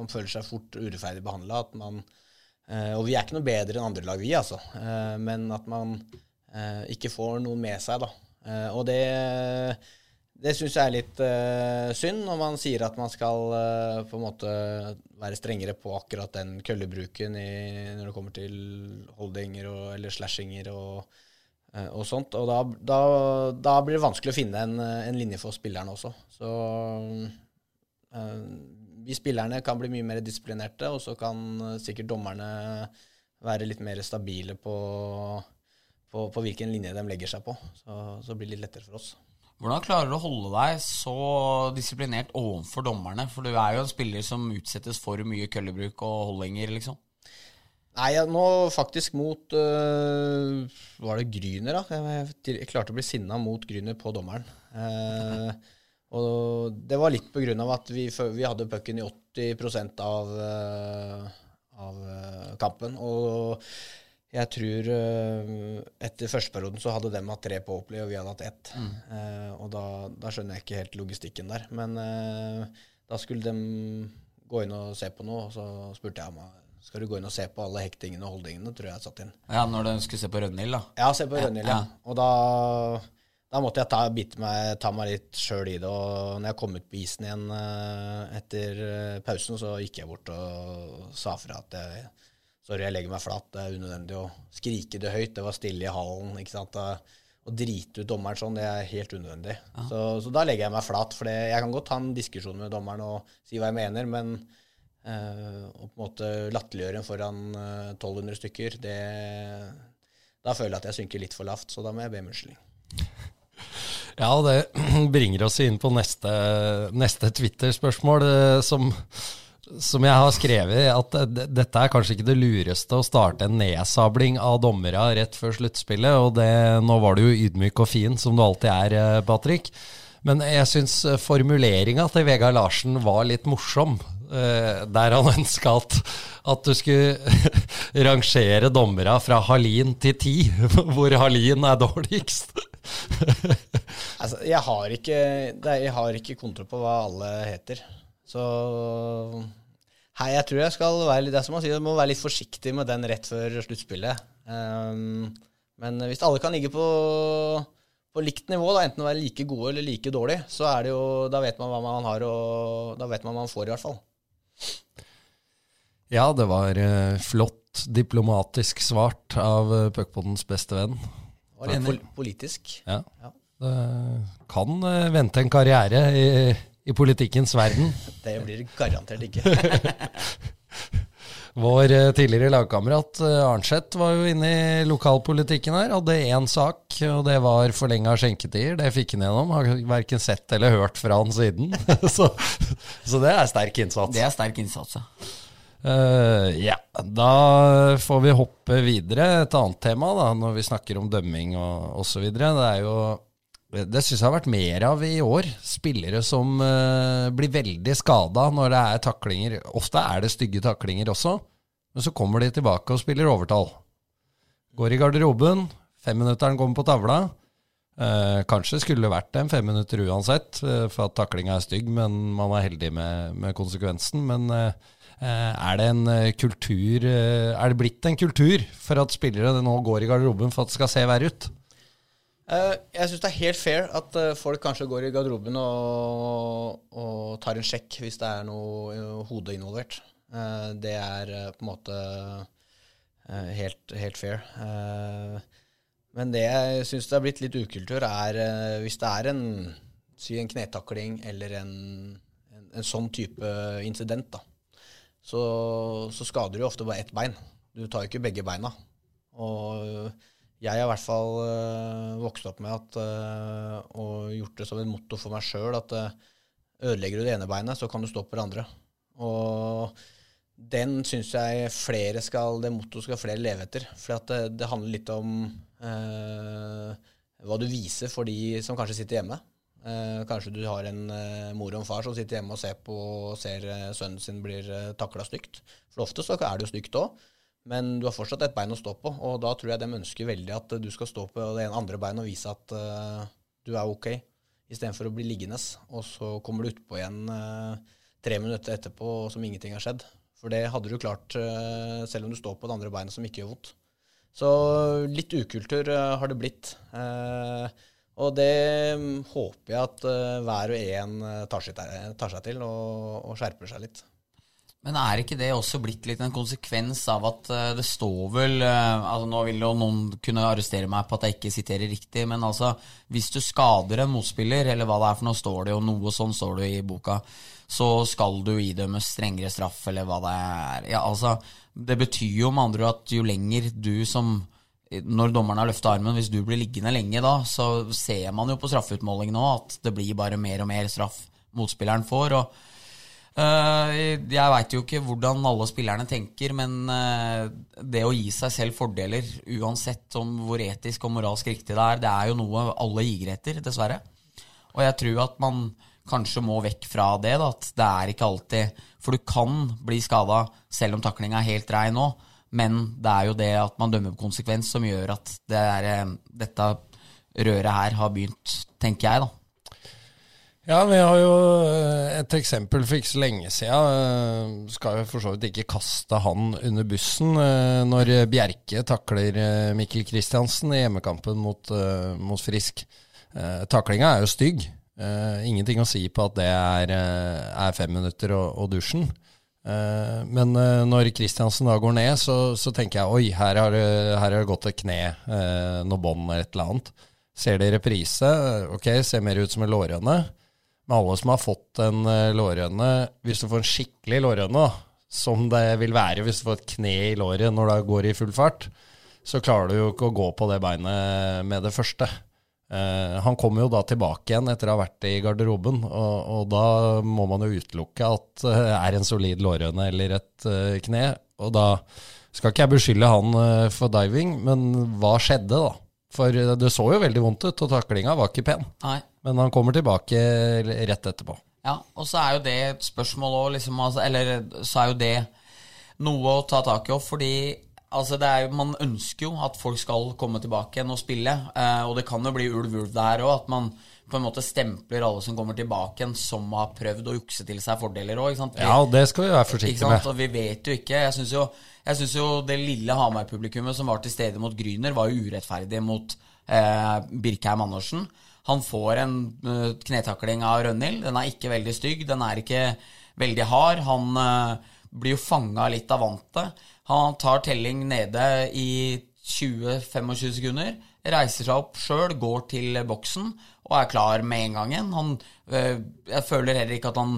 Man føler seg fort urettferdig behandla. Og vi er ikke noe bedre enn andre lag, vi, altså. men at man ikke får noen med seg, da. og det det syns jeg er litt synd, når man sier at man skal på en måte være strengere på akkurat den køllebruken i, når det kommer til holdinger og, eller slashinger og, og sånt. Og da, da, da, blir det vanskelig å finne en, en linje for spillerne også. Så vi spillerne kan bli mye mer disiplinerte, og så kan sikkert dommerne være litt mer stabile på, på, på hvilken linje de legger seg på. Så, så blir det litt lettere for oss. Hvordan klarer du å holde deg så disiplinert overfor dommerne? For du er jo en spiller som utsettes for mye køllebruk og holdinger, liksom. Nei, nå faktisk mot øh, Var det Gryner, da? Jeg, jeg, klarte å bli sinna mot Gryner på dommeren. Eh, og det var litt på grunn av at vi, vi hadde pucken i 80% av, øh, av øh, kampen. Og jeg tror uh, etter førsteperioden så hadde de hatt tre på Oakley, og vi hadde hatt ett. Mm. Og da, da, skjønner jeg ikke helt logistikken der. Men da skulle de gå inn og se på noe, og så spurte jeg om skal du gå inn og se på alle hektingene og holdingene, tror jeg jeg satt inn. Ja, Når du skulle se på Rønhild, da? Ja, se på Rønhild, ja. ja. Og da, da, måtte jeg ta, meg, ta meg litt sjøl i det. Og når jeg kom ut på isen igjen etter pausen, så gikk jeg bort og sa fra at jeg Sorry, jeg legger meg flat. Det er unødvendig å skrike det høyt. Det var stille i hallen. ikke sant? Å drite ut dommeren sånn, det er helt unødvendig. Så, så, da legger jeg meg flat. For jeg kan godt ha en diskusjon med dommeren og si hva jeg mener, men øh, å på en måte latterliggjøre foran uh, eh, 1200 stykker, det, da føler jeg at jeg synker litt for lavt. Så da må jeg be om unnskyldning. Ja, det bringer oss inn på neste, neste Twitter-spørsmål, eh, som som jeg har skrevet, at dette er kanskje ikke det lureste å starte en nedsabling av dommere rett før sluttspillet. Og det, nå var du jo ydmyk og fin, som du alltid er, eh, Patrick. Men jeg syns formuleringa til Vegard Larsen var litt morsom. Eh, der han ønska at, at, du skulle rangere dommera fra Halin til ti, hvor Halin er dårligst. altså, jeg har, ikke, jeg har ikke kontroll på hva alle heter. Så Hei, jeg tror jeg skal være litt, det som man sier, må være litt forsiktig med den rett før sluttspillet. Um, men hvis alle kan ligge på, på likt nivå, da, enten være like gode eller like dårlig, så er det jo, da vet man hva man har, og da vet man hva man får, i hvert fall. Ja, det var uh, flott diplomatisk svart av uh, puckpoddens beste venn. Og litt pol politisk. Ja. ja. Det kan uh, vente en karriere i i politikkens verden. Det blir det garantert ikke. Vår eh, tidligere lagkamerat eh, Arnseth var jo inne i lokalpolitikken her. Hadde én sak, og det var forlenga skjenketider. Det fikk han gjennom. Har verken sett eller hørt fra han siden. så, så, det er sterk innsats. Det er sterk innsats, ja. Uh, ja, da får vi hoppe videre. Et annet tema da, når vi snakker om dømming og osv. Det er jo det syns jeg har vært mer av i år. Spillere som uh, blir veldig skada når det er taklinger. Ofte er det stygge taklinger også, men så kommer de tilbake og spiller overtall. Går i garderoben, femminutteren kommer på tavla. Uh, kanskje skulle det vært en femminutter uansett, uh, for at taklinga er stygg, men man er heldig med, med konsekvensen. Men er det en kultur Er det blitt en kultur for at spillere nå går i garderoben for at det skal se verre ut? Jeg syns det er helt fair at folk kanskje går i garderoben og, og, tar en sjekk hvis det er noe hode involvert. Det er på en måte helt, helt, fair. men det jeg syns det er blitt litt ukultur, er hvis det er en, si en knetakling eller en, en, en, sånn type incident, da, så, så skader du ofte bare ett bein. Du tar jo ikke begge beina. Og jeg har i hvert fall uh, vokst opp med at, uh, og gjort det som en motto for meg sjøl at uh, ødelegger du det ene beinet, så kan du stå på det andre. Og den syns jeg flere skal Det mottoet skal flere leve etter. For det, det handler litt om eh, hva du viser for de som kanskje sitter hjemme. Eh, kanskje du har en eh, mor og en far som sitter hjemme og ser på og ser eh, sønnen sin blir eh, takla stygt. For ofte så er det jo stygt òg, men du har fortsatt et bein å stå på. Og da tror jeg de ønsker veldig at du skal stå på det ene andre beinet og vise at eh, du er ok, istedenfor å bli liggende. Og så kommer du utpå igjen eh, tre minutter etterpå som ingenting har skjedd. For det hadde du klart eh, selv om du står på det andre beinet som ikke gjør vondt. Så litt ukultur eh, har det blitt. Eh, og det mm, håper jeg at eh, hver og en eh, tar seg, til- og, skjerper seg litt. Men er ikke det også blitt litt en konsekvens av at eh, det står vel altså Nå vil jo noen kunne arrestere meg på at jeg ikke siterer riktig, men altså Hvis du skader en motspiller, eller hva det er for noe, står det jo noe sånn står det i boka, så skal du idømmes strengere straff, eller hva det er. Ja, altså Det betyr jo med andre ord at jo lenger du som når dommeren har løfta armen, hvis du blir liggende lenge da, så ser man jo på straffeutmålingen nå at det blir bare mer og mer straff motspilleren får. og Eh, jeg veit jo ikke hvordan alle spillerne tenker, men eh, det å gi seg selv fordeler, uansett om hvor etisk og moralsk riktig det er, det er jo noe alle higer etter, dessverre. Og jeg tror at man kanskje må vekk fra det, da, at det er ikke alltid For du kan bli skada selv om taklinga er helt rein nå, men det er jo det at man dømmer på konsekvens som gjør at det er, eh, dette røret her har begynt, tenker jeg, da. Ja, vi har jo eh, et eksempel for ikke så lenge siden. Eh, Skal jo for så vidt ikke kaste han under bussen. Når Bjerke takler Mikkel Kristiansen i hjemmekampen mot, mot Frisk. Taklinga er jo stygg. Ingenting å si på at det er, er fem minutter og, og dusjen. Eh, Men eh, når Kristiansen da går ned, så, så tenker jeg oi, her har det, her har det gått et kne, eh, noe bånd eller et eller annet. Ser det i reprise, ok, ser mer ut som en lårhøne. Men alle som har fått en lårhøne, hvis du får en skikkelig lårhøne, som det vil være hvis du får et kne i låret når det går i full fart, så klarer du jo ikke å gå på det beinet med det første. Eh, han kommer jo da tilbake igjen etter å ha vært i garderoben, og, og da må man jo utelukke at det er en solid lårhøne eller et eh, kne. Og da skal ikke jeg beskylde han eh, for diving, men hva skjedde da? For eh, det så jo veldig vondt ut, og taklinga var ikke pen. Nei. Men han kommer tilbake rett etterpå. Ja, og så er jo det et spørsmål òg, liksom, altså, eller så er jo det noe å ta tak i òg, fordi altså, det er man ønsker jo at folk skal komme tilbake igjen og spille. Eh, og det kan jo bli ulv-ulv der òg, at man på en måte stempler alle som kommer tilbake igjen, som har prøvd å jukse til seg fordeler òg. Ja, det skal vi være forsiktige med. Og vi vet jo ikke. Jeg syns jo, jo det lille Hamar-publikummet som var til stede mot Gryner, var jo urettferdig mot eh, Birkheim Andersen. Han får en eh, knetakling av Rønhild. Den er ikke veldig stygg. Den er ikke veldig hard. Han eh, blir jo fanga litt av vantet. Han tar telling nede i 20-25 sekunder, reiser seg opp sjøl, går til boksen og er klar med en gang igjen. Han, øh, jeg føler heller ikke at han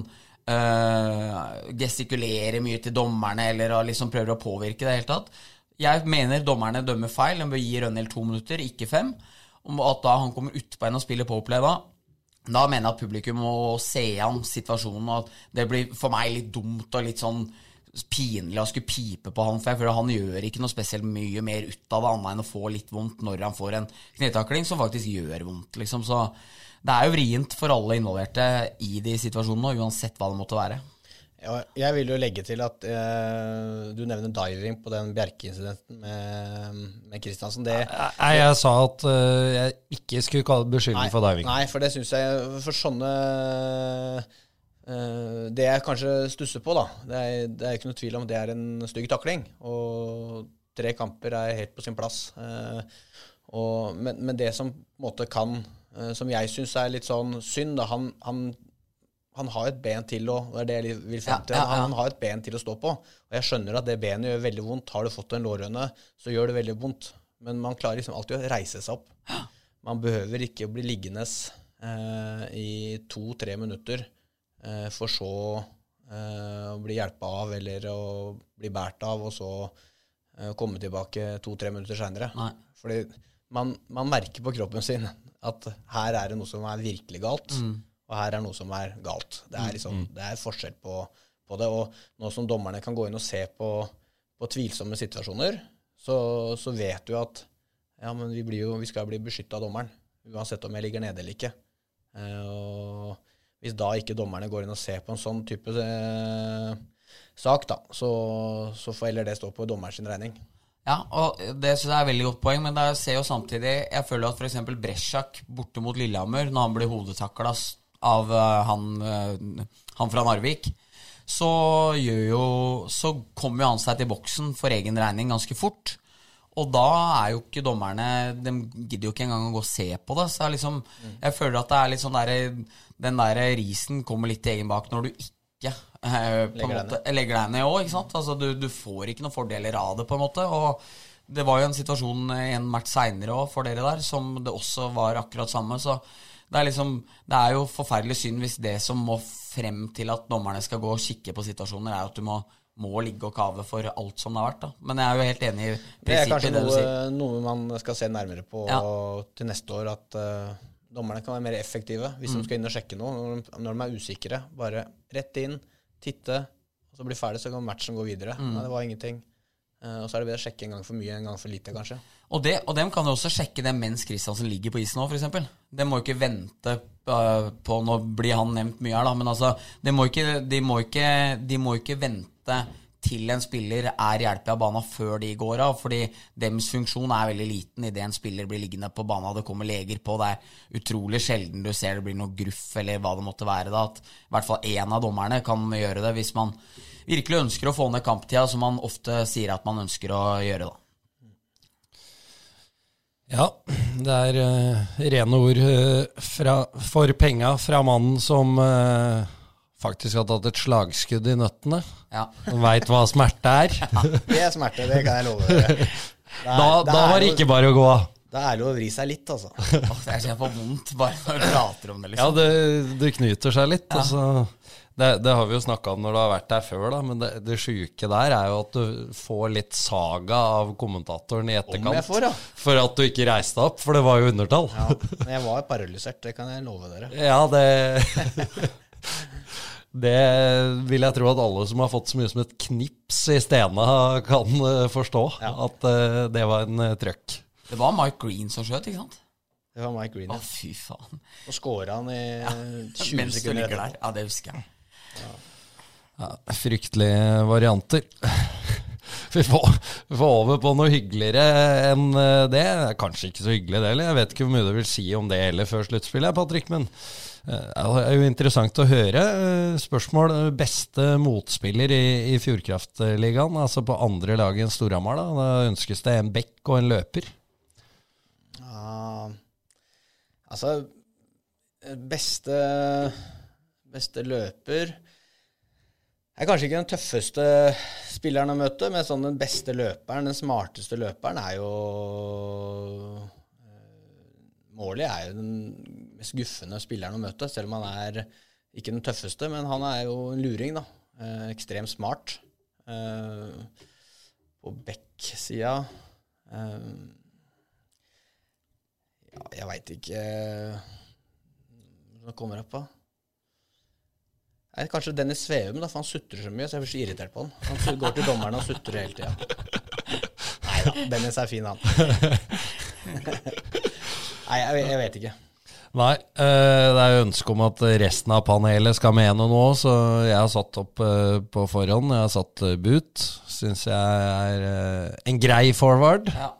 øh, gestikulerer mye til dommerne eller liksom prøver å påvirke det hele tatt. Jeg mener dommerne dømmer feil. De bør gi Rønhild to minutter, ikke fem. Om at da han kommer utpå en og spiller powerplay da, da mener jeg at publikum må se an situasjonen, og at det blir for meg litt dumt og litt sånn pinlig å skulle pipe på han, for jeg føler han gjør ikke noe spesielt mye mer ut av det, annet enn å få litt vondt når han får en knetakling som faktisk gjør vondt, liksom. Så det er jo vrient for alle involverte i de situasjonene, uansett hva det måtte være. Ja, jeg vil jo legge til at eh, du nevner diving på den Bjerke-incidenten med, med Kristiansen. Det, Nei, jeg sa at eh, jeg ikke skulle kalle beskyldning for diving. Nei, for det syns jeg For sånne Det jeg kanskje stusser på, da Det er, det er ikke noe tvil om det er en stygg takling. Og tre kamper er helt på sin plass. Eh, og, men, men det som måte kan eh, Som jeg syns er litt sånn synd, da han, han han har et ben til å Det er det jeg vil frem til. Ja, ja, ja. Han har et ben til å stå på. Og jeg skjønner at det benet gjør veldig vondt. Har du fått en lårhøne, så gjør det veldig vondt. Men man klarer liksom alltid å reise seg opp. Man behøver ikke å bli liggende eh, i to-tre minutter eh, for så eh, å bli hjelpa av eller å bli båret av, og så eh, komme tilbake to-tre minutter seinere. Fordi man, man merker på kroppen sin at her er det noe som er virkelig galt, og her er noe som er galt. Det er, liksom, det er forskjell på, på det. Og nå som dommerne kan gå inn og se på, på tvilsomme situasjoner, så, så vet du at ja, men vi, blir jo, vi skal bli beskytta av dommeren, uansett om jeg ligger nede eller ikke. Eh, og hvis da ikke dommerne går inn og ser på en sånn type eh, sak, da, så, så får heller det stå på dommeren sin regning. Ja, og det synes jeg er et veldig godt poeng, men jeg ser jo samtidig Jeg føler at f.eks. Bresjak borte mot Lillehammer, når han blir hodetakla av uh, han, uh, han, fra Narvik, så jo Så kommer jo han seg til boksen for egen regning ganske fort. Og da er jo ikke dommerne De gidder jo ikke engang å gå og se på det. Så jeg, liksom, jeg føler at det er litt sånn der, den der risen kommer litt til egen bak når du ikke eh, legger, måte, deg legger deg ned òg. Altså, du, du, får ikke noen fordeler av det, på en måte. Og det var jo en situasjon en match seinere òg for dere der som det også var akkurat samme. Så det er, liksom, det er jo forferdelig synd hvis det som må frem til at dommerne skal gå og kikke på situasjoner, er at du må, må ligge og kave for alt som det har vært. Da. Men jeg er jo helt enig i prinsippet. Det er kanskje noe, noe, man skal se nærmere på ja. til neste år. At uh, dommerne kan være mer effektive hvis mm. de skal inn og sjekke noe. Når de, når de er usikre, bare rett inn, titte, og så blir ferdig, så kan matchen gå videre. Mm. Nei, det var ingenting. Uh, og så er det bedre å sjekke en gang for mye en gang for lite, kanskje. Og, det, og dem kan jo også sjekke det mens Kristiansen ligger på isen nå, f.eks. De må jo ikke vente uh, på Nå blir han nevnt mye her, da, men altså De må ikke, de må ikke, de må ikke vente til en spiller er hjelpet av banen før de går av. Fordi deres funksjon er veldig liten idet en spiller blir liggende på banen det kommer leger på. Det er utrolig sjelden du ser det blir noe gruff eller hva det måtte være. da, At i hvert fall én av dommerne kan gjøre det hvis man virkelig ønsker å få ned kamptida, som man ofte sier at man ønsker å gjøre. da. Ja, det er uh, rene ord uh, fra, for penga fra mannen som uh, faktisk har tatt et slagskudd i nøttene. Ja. Veit hva smerte er. Ja, det er smerte, det kan jeg love dere. Da, da var det ikke bare å gå av. Da er det å vri seg litt, altså. Jeg kjenner på vondt bare når du prater om det. liksom. Ja, det, det knyter seg litt. Ja. Altså. Det, det, har vi jo snakka om når du har vært der før, da, men det, det sjuke der er jo at du får litt saga av kommentatoren i etterkant får, ja. for at du ikke reiste opp, for det var jo undertall. Ja, men jeg var paralysert, det kan jeg love dere. Ja, det Det vil jeg tro at alle som har fått så mye som et knips i Stena, kan uh, forstå. Ja. At uh, det var en uh, trøkk. Det var Mike Green som skjøt, ikke sant? Det var Mike Green, ja. Å, fy faen. Og scora han i ja. 20 sekunder etter. Ja, det husker jeg. Ja. Ja, fryktelige varianter. Vi får, vi får, over på noe hyggeligere enn det. Kanskje ikke så hyggelig, det heller. Jeg vet ikke hvor mye du vil si om det heller før sluttspillet, Patrick. Men Eh, det er jo interessant å høre. Eh, spørsmål eh, beste motspiller i, i Fjordkraftligaen, altså på andre lag enn Storhamar. Da. da ønskes det en bekk og en løper. Uh, altså Beste, beste løper er kanskje ikke den tøffeste spilleren å møte, men sånn den beste løperen, den smarteste løperen, er jo Målet er jo den mest guffende spilleren å møte, selv om han er ikke den tøffeste. Men han er jo en luring, da. Eh, ekstremt smart. Eh, på back-sida eh, Ja, jeg veit ikke Hva kommer opp, da? Nei, kanskje Dennis Sveum, da, for han sutrer så mye, så jeg blir så irritert på han. Han går til dommeren og sutrer hele tida. Nei da, Dennis er fin, han. Nei, jeg, jeg vet ikke. Nei, eh, det er jo ønske om at resten av panelet skal mene noe, så jeg har satt opp eh, på forhånd. Jeg har satt eh, Boot. Syns jeg er en grei forward. Ja.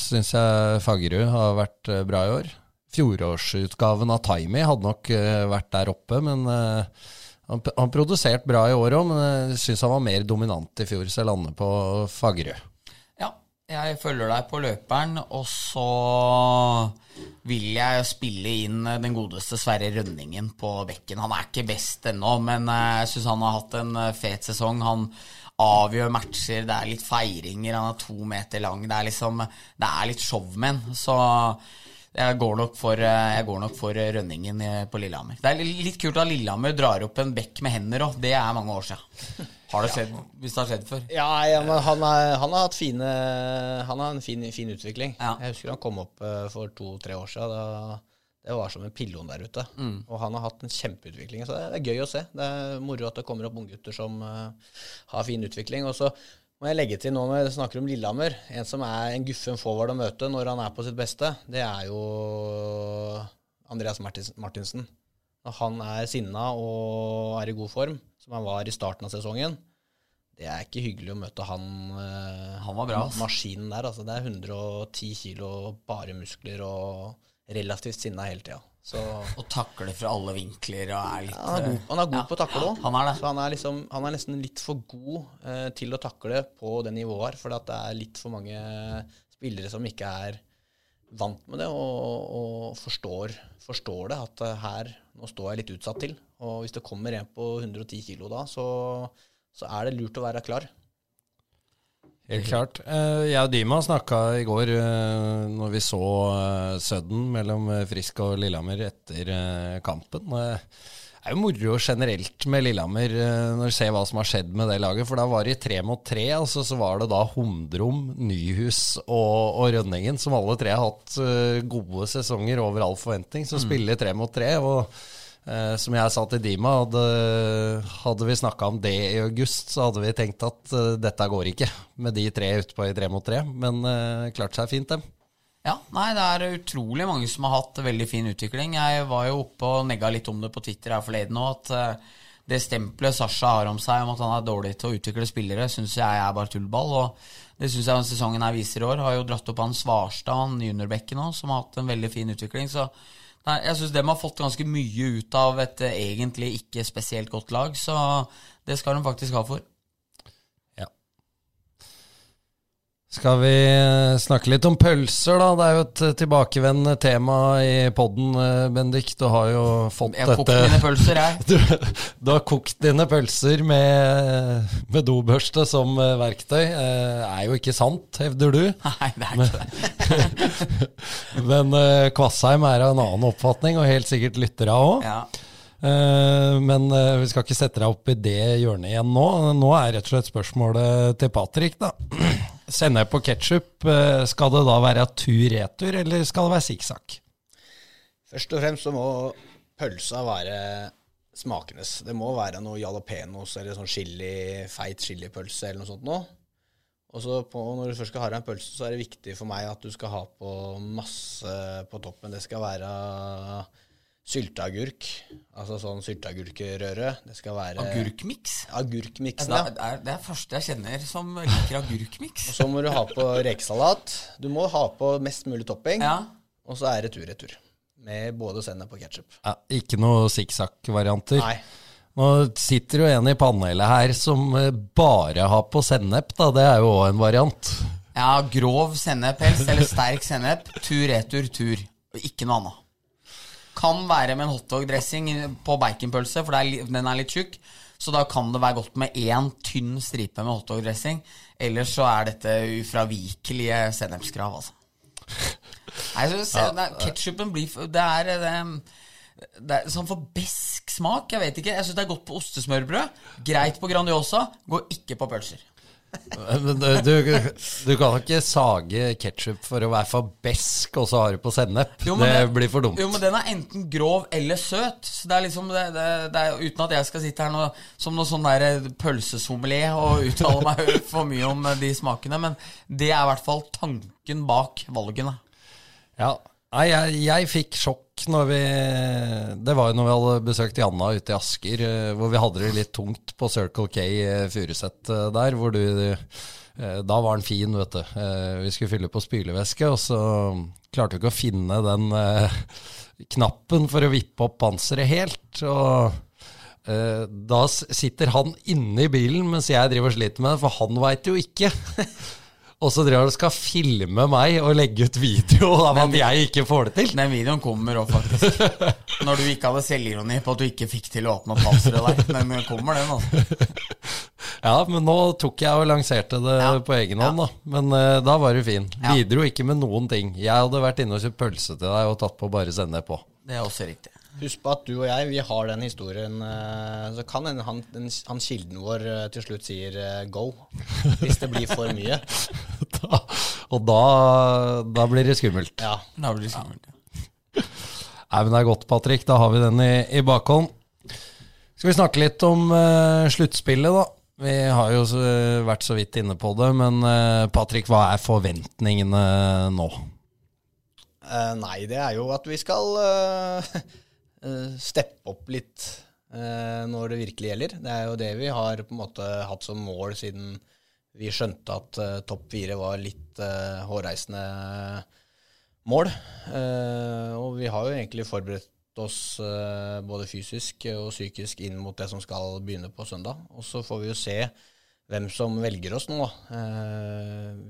Syns jeg Fagerud har vært bra i år. Fjorårsutgaven av Timey hadde nok vært der oppe, men han, han produserte bra i år òg, men jeg syns han var mer dominant i fjor, så jeg lander på Fagerud. Jeg følger deg på løperen, og så vil jeg spille inn den godeste Sverre Rønningen på bekken. Han er ikke best ennå, men jeg syns han har hatt en fet sesong. Han avgjør matcher, det er litt feiringer, han er to meter lang. Det er liksom Det er litt showman. Så jeg går nok for, jeg går nok for Rønningen på Lillehammer. Det er litt kult at Lillehammer drar opp en bekk med hender òg. Det er mange år siden. Har det skjedd, hvis det har skjedd før? Ja, ja men han, er, han, har hatt fine Han har en fin, fin utvikling. Ja. Jeg husker han kom opp for to-tre år siden. Da, Det var som en pillon der ute. Og han har hatt en kjempeutvikling. Så det er, det er gøy å se. Det er moro at det kommer opp unggutter som eh, har fin utvikling. Og så må jeg legge til nå når vi snakker om Lillehammer, en som er en guffen forward å møte når han er på sitt beste, det er jo Andreas Martinsen. Når han er sinna og er i god form, som han var i starten av sesongen, det er ikke hyggelig å møte han, eh, Han var bra, altså. maskinen der. Altså. Det er 110 kilo bare muskler og relativt sinna hele tida. Så Og takler fra alle vinkler og er litt han er god, han er god Ja, på å takle ja, òg. han er det. Så han er, liksom, han er nesten litt for god eh, til å takle på det nivået her. For det er litt for mange spillere som ikke er vant med det og, og forstår, forstår det. At eh, her, nå står jeg litt utsatt til. Og hvis det kommer en på 110 kilo da, så, så er det lurt å være klar. Helt klart. Eh, jeg og Dima snakka i går, eh, når vi så uh, Sudden mellom eh, Frisk og Lillehammer etter eh, kampen. Eh, det er jo moro generelt med Lillehammer eh, når du ser hva som har skjedd med det laget. For da var det tre mot tre. Altså, så var det da Humdrom, Nyhus og, og Rønningen, som alle tre har hatt eh, gode sesonger over all forventning, som spiller tre mot tre. og Eh, som jeg sa til Dima, hadde, hadde vi snakka om det i august, så hadde vi tenkt at eh, dette går ikke, med de tre ute på i tre mot tre. Men uh, klarte seg fint, dem. Ja, nei, det er utrolig mange som har hatt veldig fin utvikling. Jeg var jo oppe og negga litt om det på Twitter her forleden òg, at eh, det stempelet Sasha har om seg om at han er dårlig til å utvikle spillere, syns jeg er bare tullball. Og det syns jeg sesongen her viser i år. Har jo dratt opp han Svarstad, han juniorbekken òg, som har hatt en veldig fin utvikling. Så nei, jeg syns dem har fått ganske mye ut av et eh, egentlig ikke spesielt godt lag, så det skal de faktisk ha for. Ja. Skal vi eh, snakke litt om pølser, da? Det er jo et eh, tilbakevendende tema i poden, Bendik. Du har jo fått Jeg har kokt dine mine pølser, jeg. du, du har kokt dine pølser med, med dobørste som eh, verktøy. Det er jo ikke sant, hevder du. Nei, det er ikke det. Men eh, Kvassheim er av en annen oppfatning, og helt sikkert lyttere òg. Ja. Eh, men eh, vi skal ikke sette deg opp i det hjørnet igjen nå. Nå er rett og slett spørsmålet til Patrick, da. Sennep og ketsjup, skal det da være tur-retur, eller skal det være sikksakk? Først og fremst så må pølsa være smakenes. Det må være noe jalapeños eller sånn chili, feit chilipølse eller noe sånt noe. Og så på, når du først skal ha deg en pølse, så er det viktig for meg at du skal ha på masse på toppen. Det skal være sylteagurk, altså sånn sylteagurkerøre. Det skal være Agurkmiks? agurkmiksen. Det Ja. er, det er det første jeg kjenner som liker agurkmiks. Og så må du ha på rekesalat. Du må ha på mest mulig topping. Ja. Og så er det tur-retur. Med både sennep og ketsjup. Ja, ikke noe sikksakk-varianter. Nei. Nå sitter jo en i panelet her som eh, bare har på sennep, da. Det er jo òg en variant. ja, grov sennep helst, eller sterk sennep. Tur, retur, tur. Og ikke noe annet. Kan være med en hotdog-dressing på baconpølse, for det er, den er litt tjukk. Så da kan det være godt med én tynn stripe med hotdog-dressing. Ellers så er dette ufravikelige sennepskrav, altså. Nei, så er- Ketchupen blir Det er det, det er sånn for besk smak. Jeg vet ikke. Jeg syns det er godt på ostesmørbrød. Greit på Grandiosa. Går ikke på pølser. Men Du, du, du kan ikke sage ketsjup for å være for besk, og så har du på sennep. Jo, det, det blir for dumt. Jo, men den er enten grov eller søt. Så det er liksom det, det, er, Uten at jeg skal sitte her nå, som noe sånn der pølsesommelier og uttale meg for mye om de smakene, men det er i hvert fall tanken bak valgene. Ja. Nei, jeg, jeg fikk sjokk når vi Det var jo når vi hadde besøkt Janna ute i Asker, eh, hvor vi hadde det litt tungt på Circle K eh, Furuset eh, der, hvor du Da var den fin, vet du. Vi skulle fylle på spylevæske, og så klarte vi ikke å finne den knappen for å vippe opp panseret helt. Og da sitter han inne i bilen mens jeg driver og sliter med det, for han veit jo ikke. Og så driver han og skal filme meg og legge ut video av at jeg ikke får det til. Den videoen kommer òg, faktisk. Når du ikke hadde selvironi på at du ikke fikk til å åpne opp panseret der. Den kommer, den, altså. Ja, men nå tok jeg og lanserte det Ja. på egen hånd, da. Men uh, da var du fin. Ja. Bidro ikke med noen ting. Jeg hadde vært inne og kjøpt pølse til deg og tatt på bare sennep på. Det er også riktig. Husk på at du og jeg, vi har den historien eh, Så kan han, han kilden vår eh, til slutt sier go. Hvis det blir for mye. Og da, da blir det skummelt. Ja. Da blir det skummelt. ja. Nei, men Det er godt, Patrick. Da har vi den i, i bakhånd. Skal vi snakke litt om uh, sluttspillet, da? Vi har jo så, vært så vidt inne på det, men uh, Patrick, hva er forventningene nå? Uh, nei, det er jo at vi skal uh, steppe opp litt uh, når det virkelig gjelder. Det er jo det vi har på en måte hatt som mål siden vi skjønte at uh, topp fire var litt hårreisende mål. og vi har jo egentlig forberedt oss både fysisk og psykisk inn mot det som skal begynne på søndag. Og så får vi jo se hvem som velger oss nå.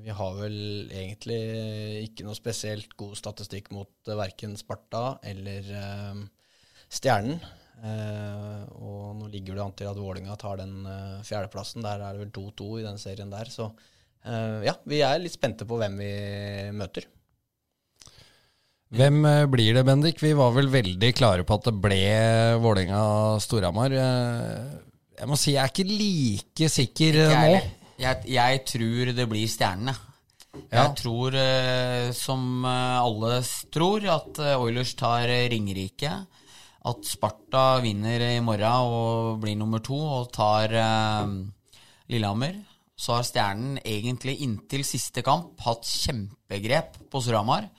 Vi har vel egentlig ikke noe spesielt god statistikk mot uh, verken Sparta eller Stjernen. Eh, og nå ligger det an til at Vålinga tar den eh, fjerdeplassen. Der er det vel 2-2 i den serien der. Så eh, ja, vi er litt spente på hvem vi møter. Hvem blir det, Bendik? Vi var vel veldig klare på at det ble Vålerenga-Storhamar. Jeg må si jeg er ikke like sikker Ikke nå. jeg, jeg, tror det blir stjernene. Jeg Ja. tror, som alle tror, at Oilers tar Ringerike. At Sparta vinner i morgen og blir nummer to og tar eh, Lillehammer. Så har Stjernen egentlig inntil siste kamp hatt kjempegrep på Storhamar.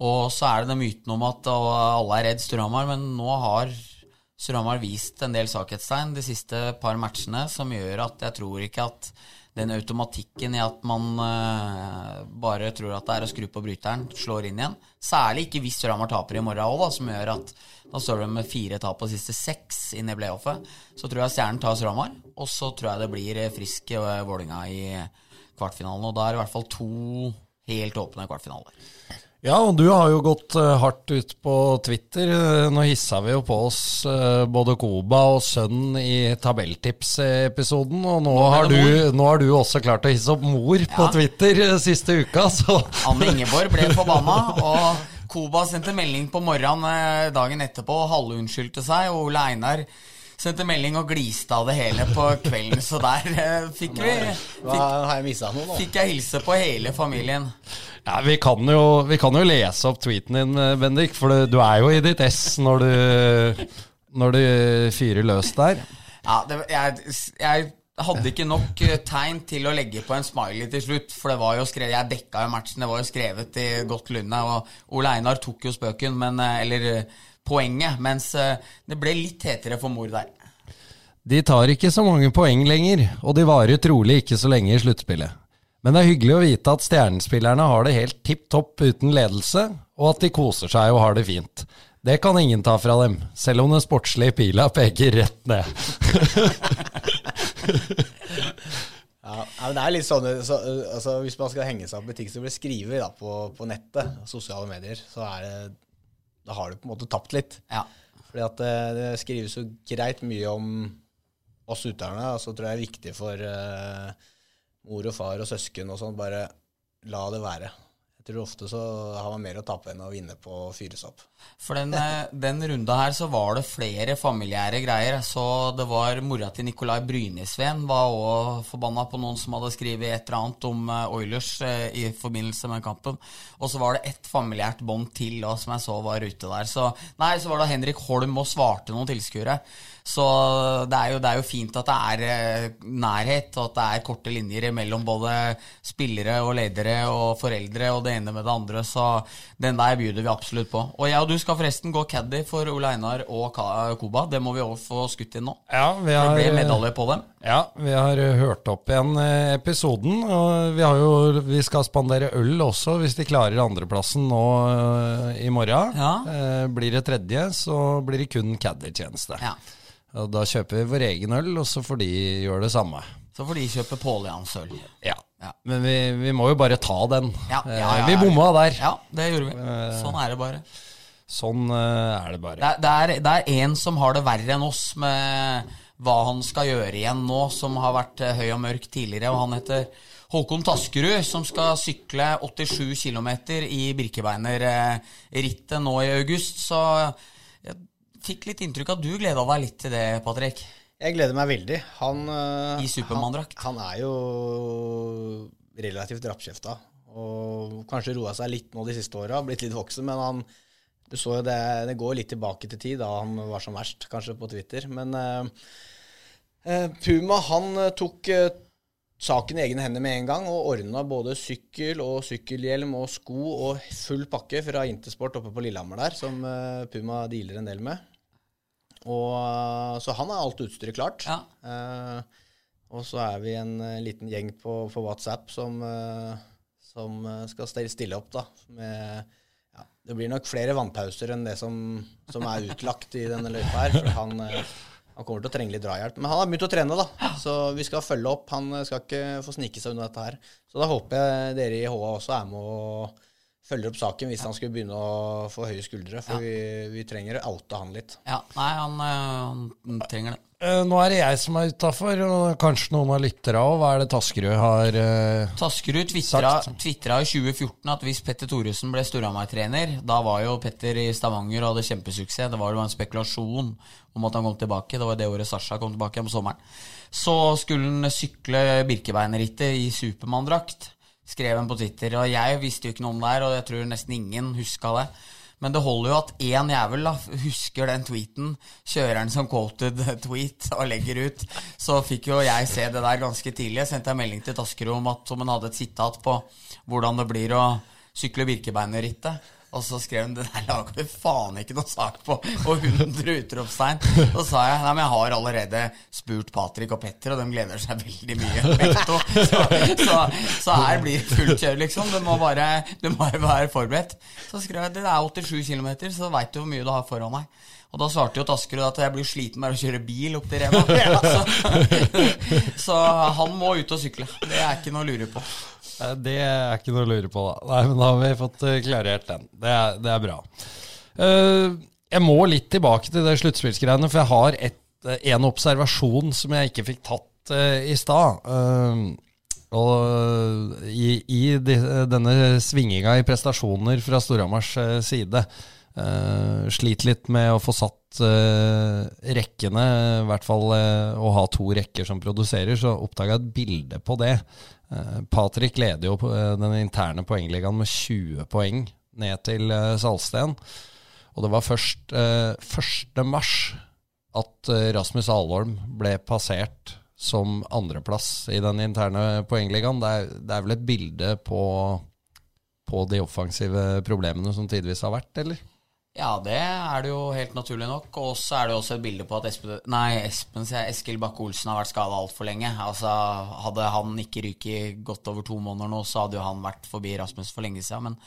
Og så er det den myten om at alle er redd Storhamar, men nå har Storhamar vist en del svakhetstegn de siste par matchene som gjør at jeg tror ikke at den automatikken i at man uh, bare tror at det er å skru på bryteren, slår inn igjen. Særlig ikke hvis Storhamar taper i morgen òg, som gjør at da står de med fire tap på siste seks inn i playoffet. Så tror jeg Stjernen tar Storhamar, og så tror jeg det blir eh, Frisk Vålinga i kvartfinalen. Og da er det i hvert fall to helt åpne kvartfinaler. Ja, og du har jo gått eh, hardt ut på Twitter. Eh, Nå hissa vi jo på oss eh, både Koba og sønnen i tabelltipsepisoden, og nå har, du, nå har du også klart å hisse opp mor på Ja. Twitter siste uka, så Anne Ingeborg ble forbanna, og Koba sendte melding på morgenen dagen etterpå og halvunnskyldte seg, og Ole Einar sendte melding og gliste av det hele på kvelden, så der eh, fikk vi fikk, fikk jeg hilse på hele familien. ja, vi, kan jo, vi kan jo lese opp tweeten din, eh, Bendik, for du, er jo i ditt ess når du, når du fyrer løs der. Ja, det, jeg, jeg hadde ikke nok eh, tegn til å legge på en smiley til slutt, for det var jo skrevet, jeg dekka jo matchen, det var jo skrevet i godt lunde, og Ole Einar tok jo spøken, men, eller poenget, mens eh, det ble litt hetere for mor der. De tar ikke så mange poeng lenger, og de varer trolig ikke så lenge i sluttspillet. Men det er hyggelig å vite at stjernespillerne har det helt tipp topp uten ledelse, og at de koser seg og har det fint. Det kan ingen ta fra dem, selv om den sportslige pila peker rett ned. Ja, men det er litt sånn så, altså, Hvis man skal henge seg opp i ting som blir skrevet på, på nettet, sosiale medier, så er det Da har du på en måte tapt litt. Ja. Fordi at det, det skrives jo greit mye om oss utøverne, og så tror jeg det er viktig for uh, mor og far og søsken og sånn, bare la det være. Jeg tror ofte så har man mer å tape enn å vinne på å fyres opp. For den, eh, den runda her så var det flere familiære greier. Så det var mora til Nikolai Brynesveen var òg forbanna på noen som hadde skrevet et eller annet om eh, Oilers eh, i forbindelse med kampen. Og så var det ett familiært bånd til da, som jeg så var ute der. Så nei, så var det Henrik Holm og svarte noen tilskuere. Så det er, jo, det er jo fint at det er nærhet, og at det er korte linjer mellom både spillere og ledere og foreldre og det ene med det andre. Så den der bjuder vi absolutt på. Og jeg og du skal forresten gå caddy for Ole Einar og Koba. Det må vi òg få skutt inn nå. Ja, vi har, det har, ble medalje på dem. ja, vi har hørt opp igjen eh, episoden, og vi, har jo, vi skal spandere øl også, hvis de klarer andreplassen nå eh, i morgen. Ja. Eh, Blir det tredje, så blir det kun caddy-tjeneste. Ja. Og Da kjøper vi vår egen øl, og så får de gjøre det samme. Så får de kjøpe Pålians øl. Ja. Ja. Men vi, vi må jo bare ta den. Ja, Eh, ja, ja, vi bomma der. Ja, det gjorde vi. Sånn er det bare. Sånn eh, er det bare. Det er, det, er, det er en som har det verre enn oss med hva han skal gjøre igjen nå, som har vært eh, høy og mørk tidligere. Og han heter Håkon Taskerud, som skal sykle 87 km i Birkebeinerrittet nå i august. Så jeg fikk litt inntrykk av at du gleda deg litt til det, Patrick. Jeg gleder meg veldig. Han, eh, I Supermann-drakt. Han, han er jo relativt rappkjefta. Og kanskje roa seg litt nå de siste åra. Blitt litt voksen, men han Du så jo det, det går litt tilbake til tid, da han var som verst, kanskje, på Twitter. Men eh, eh, Puma han eh, tok eh, saken i egne hender med en gang og ordna både sykkel og sykkelhjelm og sko og full pakke fra Intersport oppe på Lillehammer der, som eh, Puma dealer en del med. Og, eh, så han har alt utstyret klart. Ja. Og så er vi en liten gjeng på, på WhatsApp som, som skal stille- stille opp, da. Med, ja, det blir nok flere vannpauser enn det som, som er utlagt i denne løypa her. For han, eh, han kommer til å trenge litt drahjelp. Men han har begynt å trene, da. Så vi skal følge opp. Han skal ikke få snike seg unna dette her. Så da håper jeg dere i HA også er med og følger opp saken hvis han skulle begynne å få høye skuldre. For vi, vi trenger å oute han litt. Ja, nei, han, øh, han trenger det. Eh, Nå er det jeg som er utafor, og kanskje noen av lytterne òg. Hva er det Taskerud har eh, Taskerud tvitra i 2014 at hvis Petter Thoresen ble Storhamar-trener Da var jo Petter i Stavanger og hadde kjempesuksess. Det var jo en spekulasjon om at han kom tilbake. Det var det året Sasha kom tilbake om sommeren. Så skulle han sykle Birkebeinerrittet i Supermann-drakt. Skrev han på Twitter. Og jeg visste jo ikke noe om det her, og jeg tror nesten ingen huska det. Men det holder jo at én jævel da, husker den tweeten, kjører den som quoted tweet og legger ut. Så fikk jo jeg se det der ganske tidlig. Jeg sendte en melding til Taskerud om at om han hadde et sitat på hvordan det blir å sykle Birkebeinerrittet. Og så skrev han det der lager vi faen ikke noe sak på, og 100 utropstegn. Så sa jeg nei, men jeg har allerede spurt Patrick og Petter, og de gleder seg veldig mye. Så, så, så her blir det fullt kjør, liksom. Du må bare, du må bare være forberedt. Så skrev jeg det er 87 km, så veit du hvor mye du har foran deg. Og da svarte jo Taskerud at jeg blir sliten med å kjøre bil opp til Rema. Så, så han må ut og sykle. Det er ikke noe å lure på. Det er ikke noe å lure på, da. Nei, men da har vi fått eh, klarert den. Det er, det er bra. Eh, jeg må litt tilbake til det sluttspillsgreiene, for jeg har et, eh, en observasjon som jeg ikke fikk tatt i stad. Og i, i de, denne svinginga i prestasjoner fra Storhamars side Sliter litt med å få satt rekkene, i hvert fall å ha to rekker som produserer, så oppdaga jeg et bilde på det. Uh, Patrick leder jo eh, den interne poengligaen med 20 poeng ned til uh, Salsten. Og det var først eh, 1. mars at eh, Rasmus Alholm ble passert som andreplass i den interne poengligaen. Det er, det er vel et bilde på, på de offensive problemene som tidvis har vært, eller? Ja, det er det jo helt naturlig nok. Og så er det jo også et bilde på at Espen, nei, Espen Eskil Bakke-Olsen har vært skada altfor lenge. Altså, Hadde han ikke ryket godt over to måneder nå, så hadde jo han vært forbi Rasmus for lenge siden. Men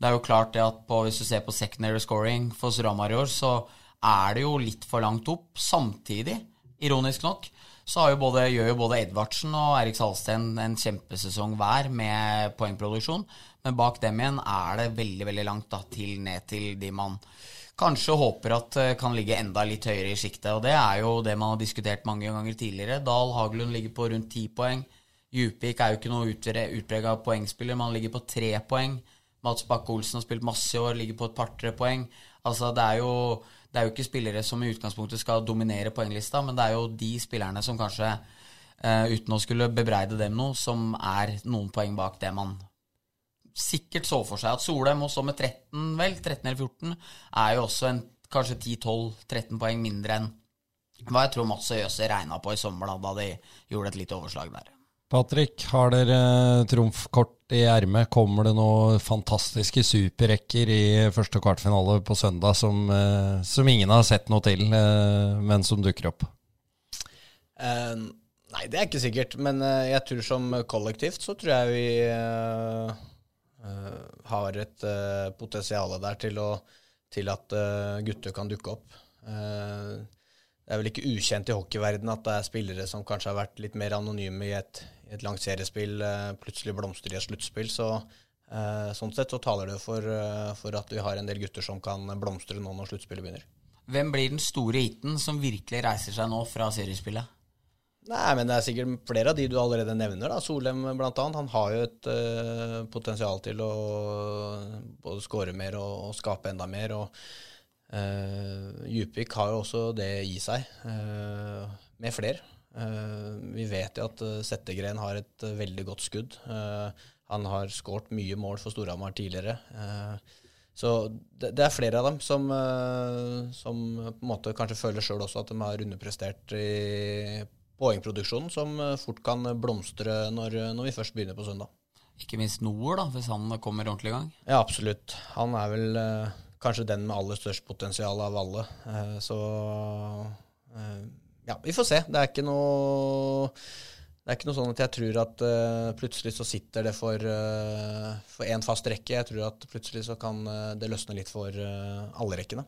det er jo klart det at på, hvis du ser på secondary scoring for Storhamar i år, så er det jo litt for langt opp. Samtidig, ironisk nok, så jo både, gjør jo både Edvardsen og Erik Salsten en kjempesesong hver med poengproduksjon. Men bak dem igjen er det veldig veldig langt da, til ned til de man kanskje håper at eh, kan ligge enda litt høyere i sjiktet. Og det er jo det man har diskutert mange ganger tidligere. Dahl Haglund ligger på rundt ti poeng. Djupvik er jo ikke noe utprega poengspiller, man ligger på tre poeng. Mats Bakke-Olsen har spilt masse i år, ligger på et par-tre poeng. Altså, det er, jo, det er jo ikke spillere som i utgangspunktet skal dominere poenglista, men det er jo de spillerne som kanskje, uh, uten å skulle bebreide dem noe, som er noen poeng bak det man sikkert så for seg. At Solheim også med 13, vel, 13 eller 14, er jo også en kanskje 10-12-13 poeng mindre enn hva jeg tror Mats og Jøse regna på i sommer, da, da de gjorde et lite overslag der. Patrick, har dere trumfkort i ermet? Kommer det noen fantastiske superrekker i første kvartfinale på søndag som, eh, som ingen har sett noe til, eh, men som dukker opp? Uh, nei, det er ikke sikkert. Men eh, jeg tror som kollektivt så tror jeg vi eh, eh, har et uh, potensial der til, å, til at eh, gutter kan dukke opp. Eh, det er vel ikke ukjent i hockeyverdenen at det er spillere som kanskje har vært litt mer anonyme i et, i et langt seriespill, eh, plutselig blomstrer i et sluttspill. Så eh, sånn sett så taler det for, eh, for at vi har en del gutter som kan blomstre nå når sluttspillet begynner. Hvem blir den store hiten som virkelig reiser seg nå fra seriespillet? Nei, men det er sikkert flere av de du allerede nevner. da. Solheim annet. Han har jo et uh, potensial til å både skåre mer og, og skape enda mer. og uh, Djupvik har jo også det i seg, uh, med flere. Vi vet jo at Settegren har et veldig godt skudd. Han har skåret mye mål for Storhamar tidligere. Så det, det er flere av dem som, som på en måte kanskje føler sjøl også at de har underprestert i poengproduksjonen, som eh, fort kan blomstre når, når vi først begynner på søndag. Ikke minst Noer, da, hvis han kommer ordentlig i gang. Ja, absolutt. Han er vel eh, kanskje den med aller størst potensial av alle. Eh, så eh, ja, vi får se. Det er ikke noe det er ikke noe sånn at jeg tror at uh, plutselig så sitter det for uh, fast rekke. Jeg tror at plutselig så kan uh, det løsne litt for eh, alle rekkene.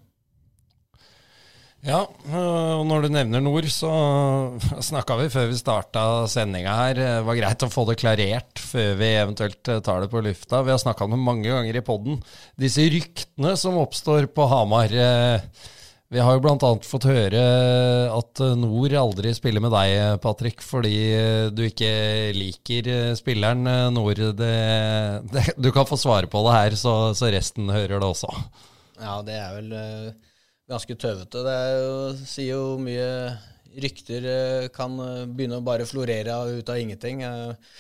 Ja, og når du nevner nord, så snakka vi før vi starta sendinga her. Det var greit å få det klarert før vi eventuelt tar det på lufta. Vi har snakka om det mange ganger i poden. Disse ryktene som oppstår på Hamar. eh, Vi har jo bl.a. fått høre at Nord aldri spiller med deg, Patrick, fordi du ikke liker spilleren Nord. Det, det, du kan få svare på det her, så, så resten hører det også. Ja, det er vel eh, ganske tøvete. Det er jo, sier jo mye rykter eh, kan eh, begynne å bare florere ut av ingenting. Eh,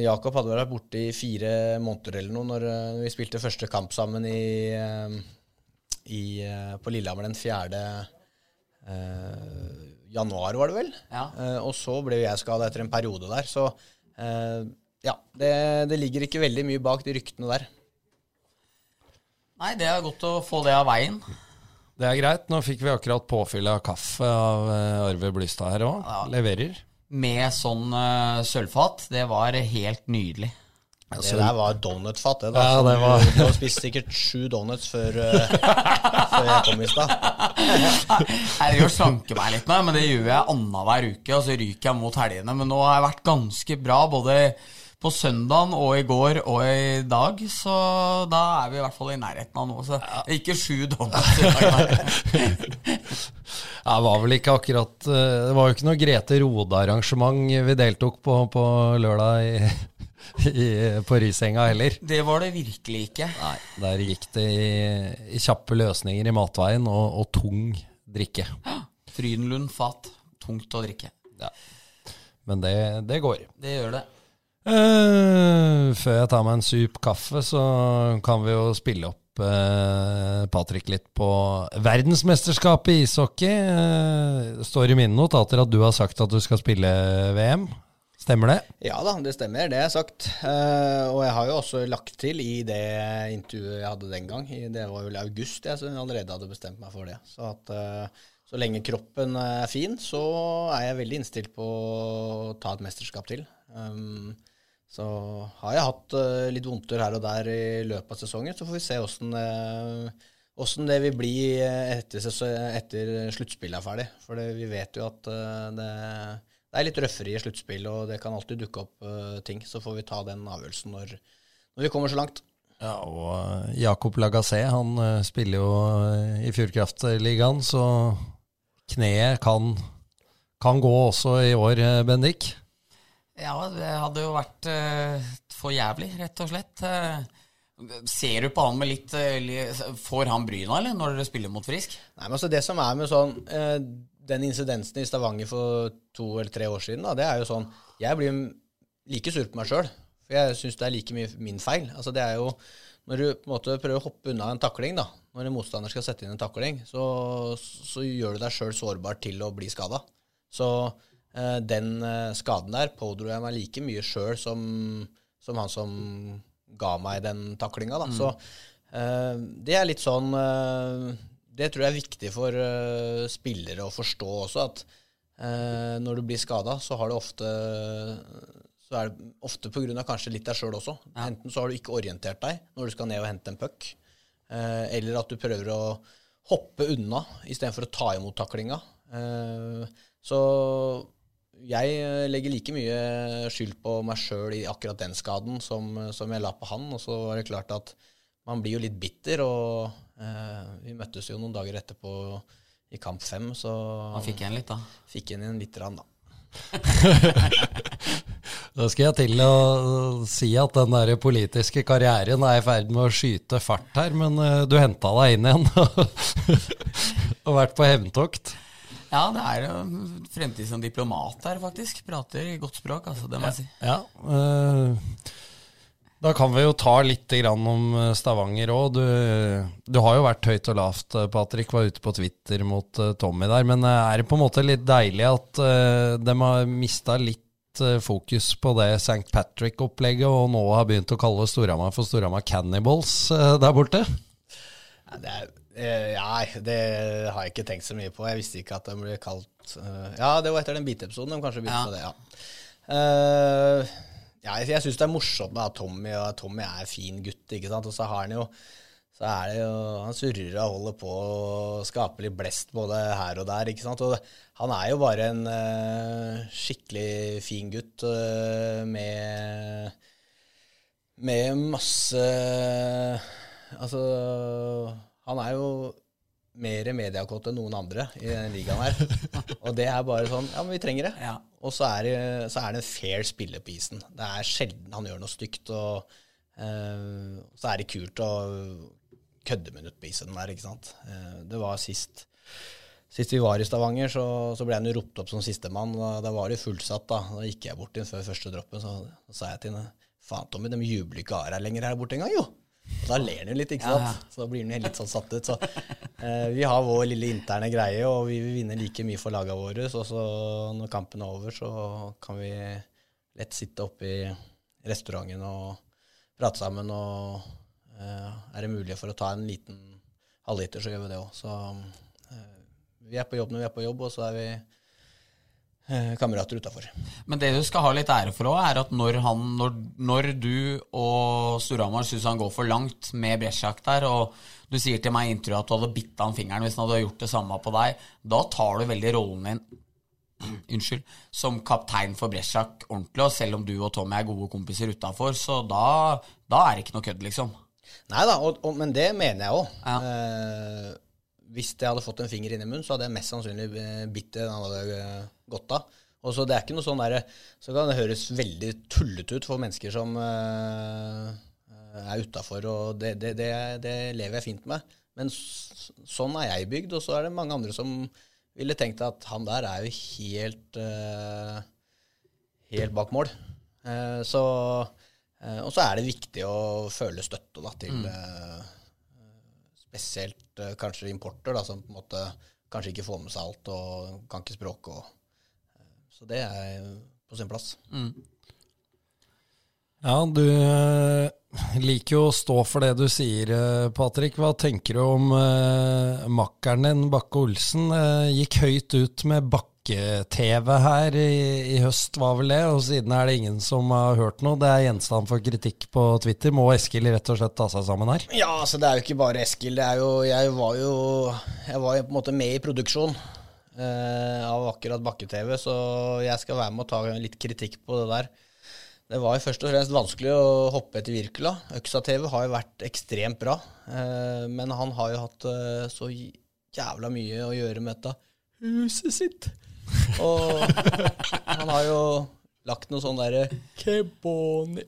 Jakob hadde vært borte i fire måneder eller noe når vi spilte første kamp sammen i, i, på Lillehammer den 4. Eh, januar, var det vel? Ja. Eh, og så ble jeg skada etter en periode der. Så eh, ja, det, det ligger ikke veldig mye bak de ryktene der. Nei, det er godt å få det av veien. Det er greit. Nå fikk vi akkurat påfyll av kaffe av eh, Arve Blystad her òg. Ja. Leverer. Med sånn uh, sølvfat. Det var helt nydelig. Det der var donutfat, det. da. Ja, det var- Du har spist sikkert sju donuts før, uh, før jeg kom i stad. Jeg driver og slanker meg litt nå, men det gjør jeg annenhver uke. Og så ryker jeg mot helgene. Men nå har jeg vært ganske bra både på søndagen og i går og i dag. Så da er vi i hvert fall i nærheten av noe. Så ikke sju i dag. det var vel ikke akkurat eh, Det var jo ikke noe Grete Rode-arrangement vi deltok på på lørdag i, i, på Risenga heller. Det var det virkelig ikke. Nei, der gikk det i, i kjappe løsninger i matveien og, og tung drikke. Frydenlund fat. Tungt å drikke. Ja. Men det, det går. Det gjør det. Eh, før jeg tar meg en sup kaffe, så kan vi jo spille opp eh, Patrick litt på verdensmesterskapet i ishockey. Eh, står i mine notater at du har sagt at du skal spille VM. Stemmer det? Ja da, det stemmer. Det er sagt. Eh, og jeg har jo også lagt til i det intervjuet jeg hadde den gang, det var vel august jeg som jeg allerede hadde bestemt meg for det. Så at så lenge kroppen er fin, så er jeg veldig innstilt på å ta et mesterskap til. Um, så har jeg hatt uh, litt vondter her og der i løpet av sesongen, så får vi se åssen eh, det vil bli etter, etter sluttspillet er ferdig. For det, vi vet jo at uh, det, det er litt røffere i sluttspill, og det kan alltid dukke opp eh, ting. Så får vi ta den avgjørelsen når, når vi kommer så langt. Ja, og eh, Jakob Lagassé, han eh, spiller jo eh, i Fjordkraftligaen, så kneet kan, kan gå også i år, eh, Bendik. Ja, det hadde jo vært uh, for jævlig, rett og slett. Uh, ser du på han med litt uh, Får han bryna, eller, når dere spiller mot Frisk? Nei, men altså Det som er med sånn Den incidensen i Stavanger for to eller tre år siden, da, det er jo sånn Jeg blir like sur på meg sjøl, for jeg syns det er like mye min feil. Altså Det er jo Når du på en måte prøver å hoppe unna en takling, da, når en motstander skal sette inn en takling, så, så gjør du deg sjøl sårbar til å bli skada. Så den eh, skaden der pådro jeg meg like mye sjøl som, som han som ga meg den taklinga. Da. Så eh, det er litt sånn eh, Det tror jeg er viktig for eh, spillere å forstå også, at eh, når du blir skada, så har du ofte så er det ofte pga. kanskje litt deg sjøl også. Enten så har du ikke orientert deg når du skal ned og hente en puck, eh, eller at du prøver å hoppe unna istedenfor å ta imot taklinga. Eh, så jeg eh, legger like mye skyld på meg sjøl i akkurat den skaden som, som jeg la på han. Og så var det klart at man blir jo litt bitter, og eh, vi møttes jo noen dager etterpå i kamp fem, så Han fikk igjen litt, da. fikk igjen en lite grann, da. Da skal jeg til å si at den der politiske karrieren er i ferd med å skyte fart her, men eh, du henta deg inn igjen og vært på hevntokt. Ja, det er jo fremtid som diplomat her, faktisk. Prater godt språk, altså, det må jeg si. Ja, eh, Da kan vi jo ta litt grann om eh, Stavanger òg. Du, du har jo vært høyt og lavt, eh, Patrick. Var ute på Twitter mot Tommy der. Men er det på en måte litt deilig at de har mista litt fokus på det St. Patrick-opplegget, og nå har begynt å kalle Storhamar for Storhamar Cannibals der borte? Nei, det, er, eh, nei, det har jeg ikke tenkt så mye på. Jeg visste ikke at den ble kalt uh, Ja, det var etter den biteepisoden de kanskje begynte Ja. på det, ja. Uh, ja jeg jeg syns det er morsomt med at Tommy og Tommy er en fin gutt, ikke sant. Og så har han jo så er det jo Han surrer og holder på og skaper litt blest både her og der, ikke sant. Og han er jo bare en uh, skikkelig fin gutt uh, med med masse Altså, han er jo mer mediekåt enn noen andre i den ligaen her. Og det er bare sånn Ja, men vi trenger det. Ja. Og så er, det, så er det en fair spiller på isen. Det er sjelden han gjør noe stygt. Og uh, så er det kult å kødde med på isen der, ikke sant. Uh, det var sist Sist vi var i Stavanger, så, så ble han jo ropt opp som sistemann. Da, da var det fullsatt, da. Da gikk jeg bort inn før første droppen, så, så sa jeg til henne Faen, Tommy, de jubler ikke av deg lenger her borte engang, jo. Og da ler han jo litt, ikke sant. Ja, ja. Så da blir han litt sånn satt ut. Så eh, vi har vår lille interne greie, og vi vil vinne like mye for laga våre. Og så når kampen er over, så kan vi lett sitte oppe i restauranten og prate sammen. Og eh, er det mulig for å ta en liten halvliter, så gjør vi det òg. Så eh, vi er på jobb når vi er på jobb, og så er vi kamerater utafor. Men det du skal ha litt ære for òg, er at når, han, når, når du og Storhamar syns han går for langt med Bresjak der, og du sier til meg i intervjuet at du hadde bitt han fingeren hvis han hadde gjort det samme på deg, da tar du veldig rollen din Unnskyld, som kaptein for Bresjak ordentlig, og selv om du og Tommy er gode kompiser utafor, så da, da er det ikke noe kødd, liksom. Nei da, og, og, men det mener jeg òg. Ja. Eh, hvis jeg hadde fått en finger inn i munnen, så hadde jeg mest sannsynlig eh, bitt det den eh, av. Og så det er ikke noe sånn der, Så kan det høres veldig tullete ut for mennesker som eh, er utafor, og det, det, det, det lever jeg fint med. Men sånn er jeg bygd, og så er det mange andre som ville tenkt at han der er jo helt eh, helt bak mål. Eh, så, eh, og så er det viktig å føle støtte da, til eh, spesielt kanskje importer, da, som på en måte kanskje ikke får med seg alt og kan ikke språket. Og, så det er på sin plass. Ja, du eh, liker jo å stå for det du sier, eh, Patrick. Hva tenker du om eh, makkeren din, Bakke-Olsen? Eh, gikk høyt ut med Bakke-TV her i, i høst, var vel det? Og siden er det ingen som har hørt noe. Det er gjenstand for kritikk på Twitter. Må Eskil rett og slett ta seg sammen her? Ja, altså det er jo ikke bare Eskil. Det er jo, jeg var jo jeg var jo på en måte med i produksjon av akkurat Bakke-TV, så jeg skal være med og ta litt kritikk på det der. Det var jo først og fremst vanskelig å hoppe etter Virkula Øksa-TV har jo vært ekstremt bra, eh, men han har jo hatt eh, så jævla mye å gjøre med dette huset sitt. Og han har jo lagt noe sånn derre Keboni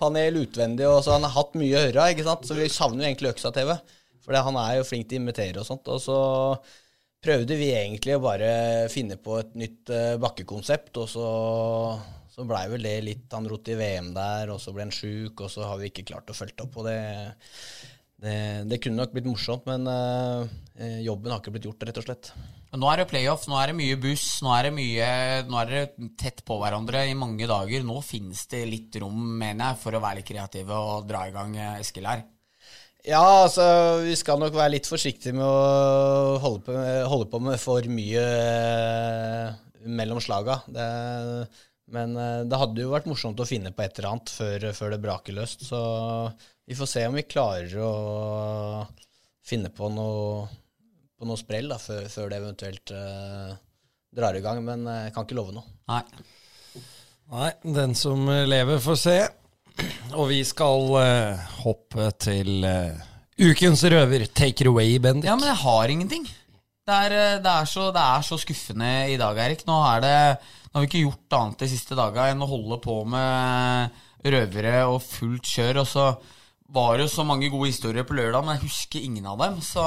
panel utvendig, og så han har hatt mye å høre, ikke sant? Så vi savner jo egentlig Øksa-TV. For han er jo flink til å invitere og sånt. Og så prøvde vi egentlig å bare finne på et nytt eh, bakkekonsept, og så, så blei vel det litt Han rot i VM der, og så ble han sjuk, og så har vi ikke klart å følge opp. Og det, det, det kunne nok blitt morsomt, men eh, jobben har ikke blitt gjort, rett og slett. Nå er det playoff, nå er det mye buss, nå er det mye Nå er dere tett på hverandre i mange dager. Nå finnes det litt rom, mener jeg, for å være litt kreative og dra i gang Eskil her. Ja, altså, vi skal nok være litt forsiktige med å holde på med, holde på med for mye eh, mellom slaga. Det, men eh, det hadde jo vært morsomt å finne på et eller annet før, før det braker løst. Så vi får se om vi klarer å finne på noe, på noe sprell da, før, før det eventuelt eh, drar i gang. Men eh, jeg kan ikke love noe. Nei. Nei, den som lever, får se. Og vi skal uh, hoppe til uh, ukens røver. Take it away, Bendik. Ja, men jeg har ingenting. Det er, eh, det er, så, det er så skuffende i dag, Erik. Nå, er det, nå har vi ikke gjort annet de siste daga enn å holde på med røvere og fullt kjør. Og så var det jo så mange gode historier på lørdag, men jeg husker ingen av dem. Så,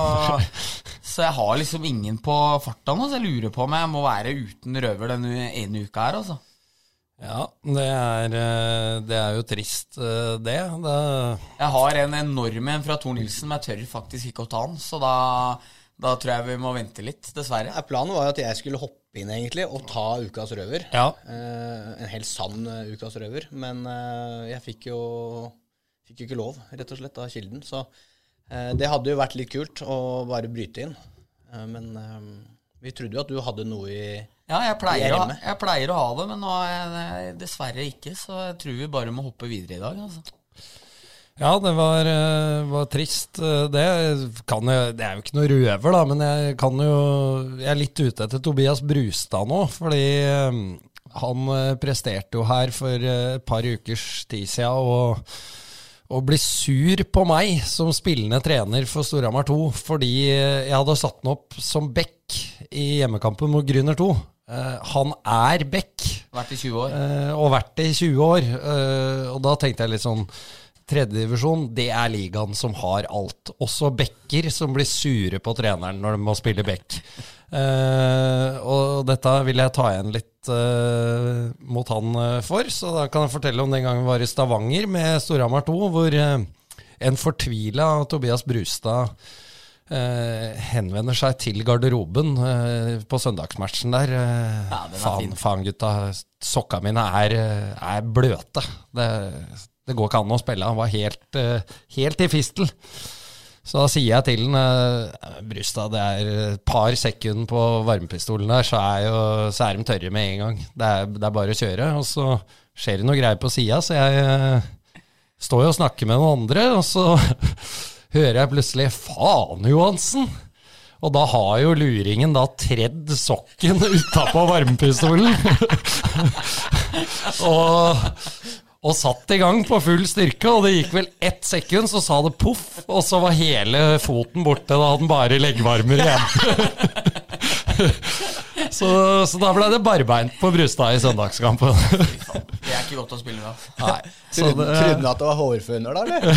så jeg har liksom ingen på farta nå, så jeg lurer på om jeg må være uten røver denne ene uka her, altså. Ja, det er, eh, det er jo trist, eh, det. det Jeg har en enorm en fra Tor Nilsen, men jeg tør faktisk ikke å ta den. Så da, da tror jeg vi må vente litt, dessverre. Ja, Planen var jo at jeg skulle hoppe inn egentlig og ta ukas røver. ja. Eh, en helt sann eh, ukas røver. Men eh, jeg fikk jo, fikk jo ikke lov, rett og slett, av Kilden. Så eh, det hadde jo vært litt kult å bare bryte inn. Eh, men eh, vi trodde jo at du hadde noe i Ja, jeg pleier, er å, jeg pleier å ha det, men nå er jeg dessverre ikke. Så jeg tror vi bare må hoppe videre i dag. Altså. Ja, det var, eh, var trist. eh, Det, kan det er jo ikke noe røver, da, men jeg kan jo Jeg er litt ute etter Tobias Brustad nå, fordi eh, han presterte jo her for et par ukers tid siden og, og ble sur på meg som spillende trener for Storhamar 2 fordi jeg hadde satt han opp som back i hjemmekampen mot Grüner 2. Eh, Han er back. Vært i 20 år. Uh, og vært det i 20 år. Uh, og da tenkte jeg litt sånn Tredjedivisjon, det er ligaen som har alt. Også backer som blir sure på treneren når de må spille back. Og dette vil jeg ta igjen litt mot han for, så da kan jeg fortelle om den gangen vi var i Stavanger med Storhamar 2, hvor en fortvila Tobias Brustad henvender seg til garderoben eh, på søndagsmatchen der. Eh, Ja, faen, faen, gutta. Sokka mine er, eh, er bløte. Det, det går ikke an å spille. Han var helt, eh, helt i fistel. Så da sier jeg til eh, Brustad, det er et par sekunder på varmepistolen der, så er, jo, så er de tørre med en gang. Det er, det er bare å kjøre. Og så skjer det noe greier på sida, så jeg eh, står jo og snakker med noen andre, og så hører jeg plutselig 'faen, Johansen'. Og da har jo luringen da tredd sokken utapå varmepistolen. og, og satt i gang på full styrke, og det gikk vel ett sekund, så sa det poff, og så var hele foten borte. Da hadde den bare leggvarmer igjen. så, så da ble det barbeint på Brustad i søndagskampen. Det er ikke godt å spille med. Nei, Trodde du at det var hårføner, da, eller?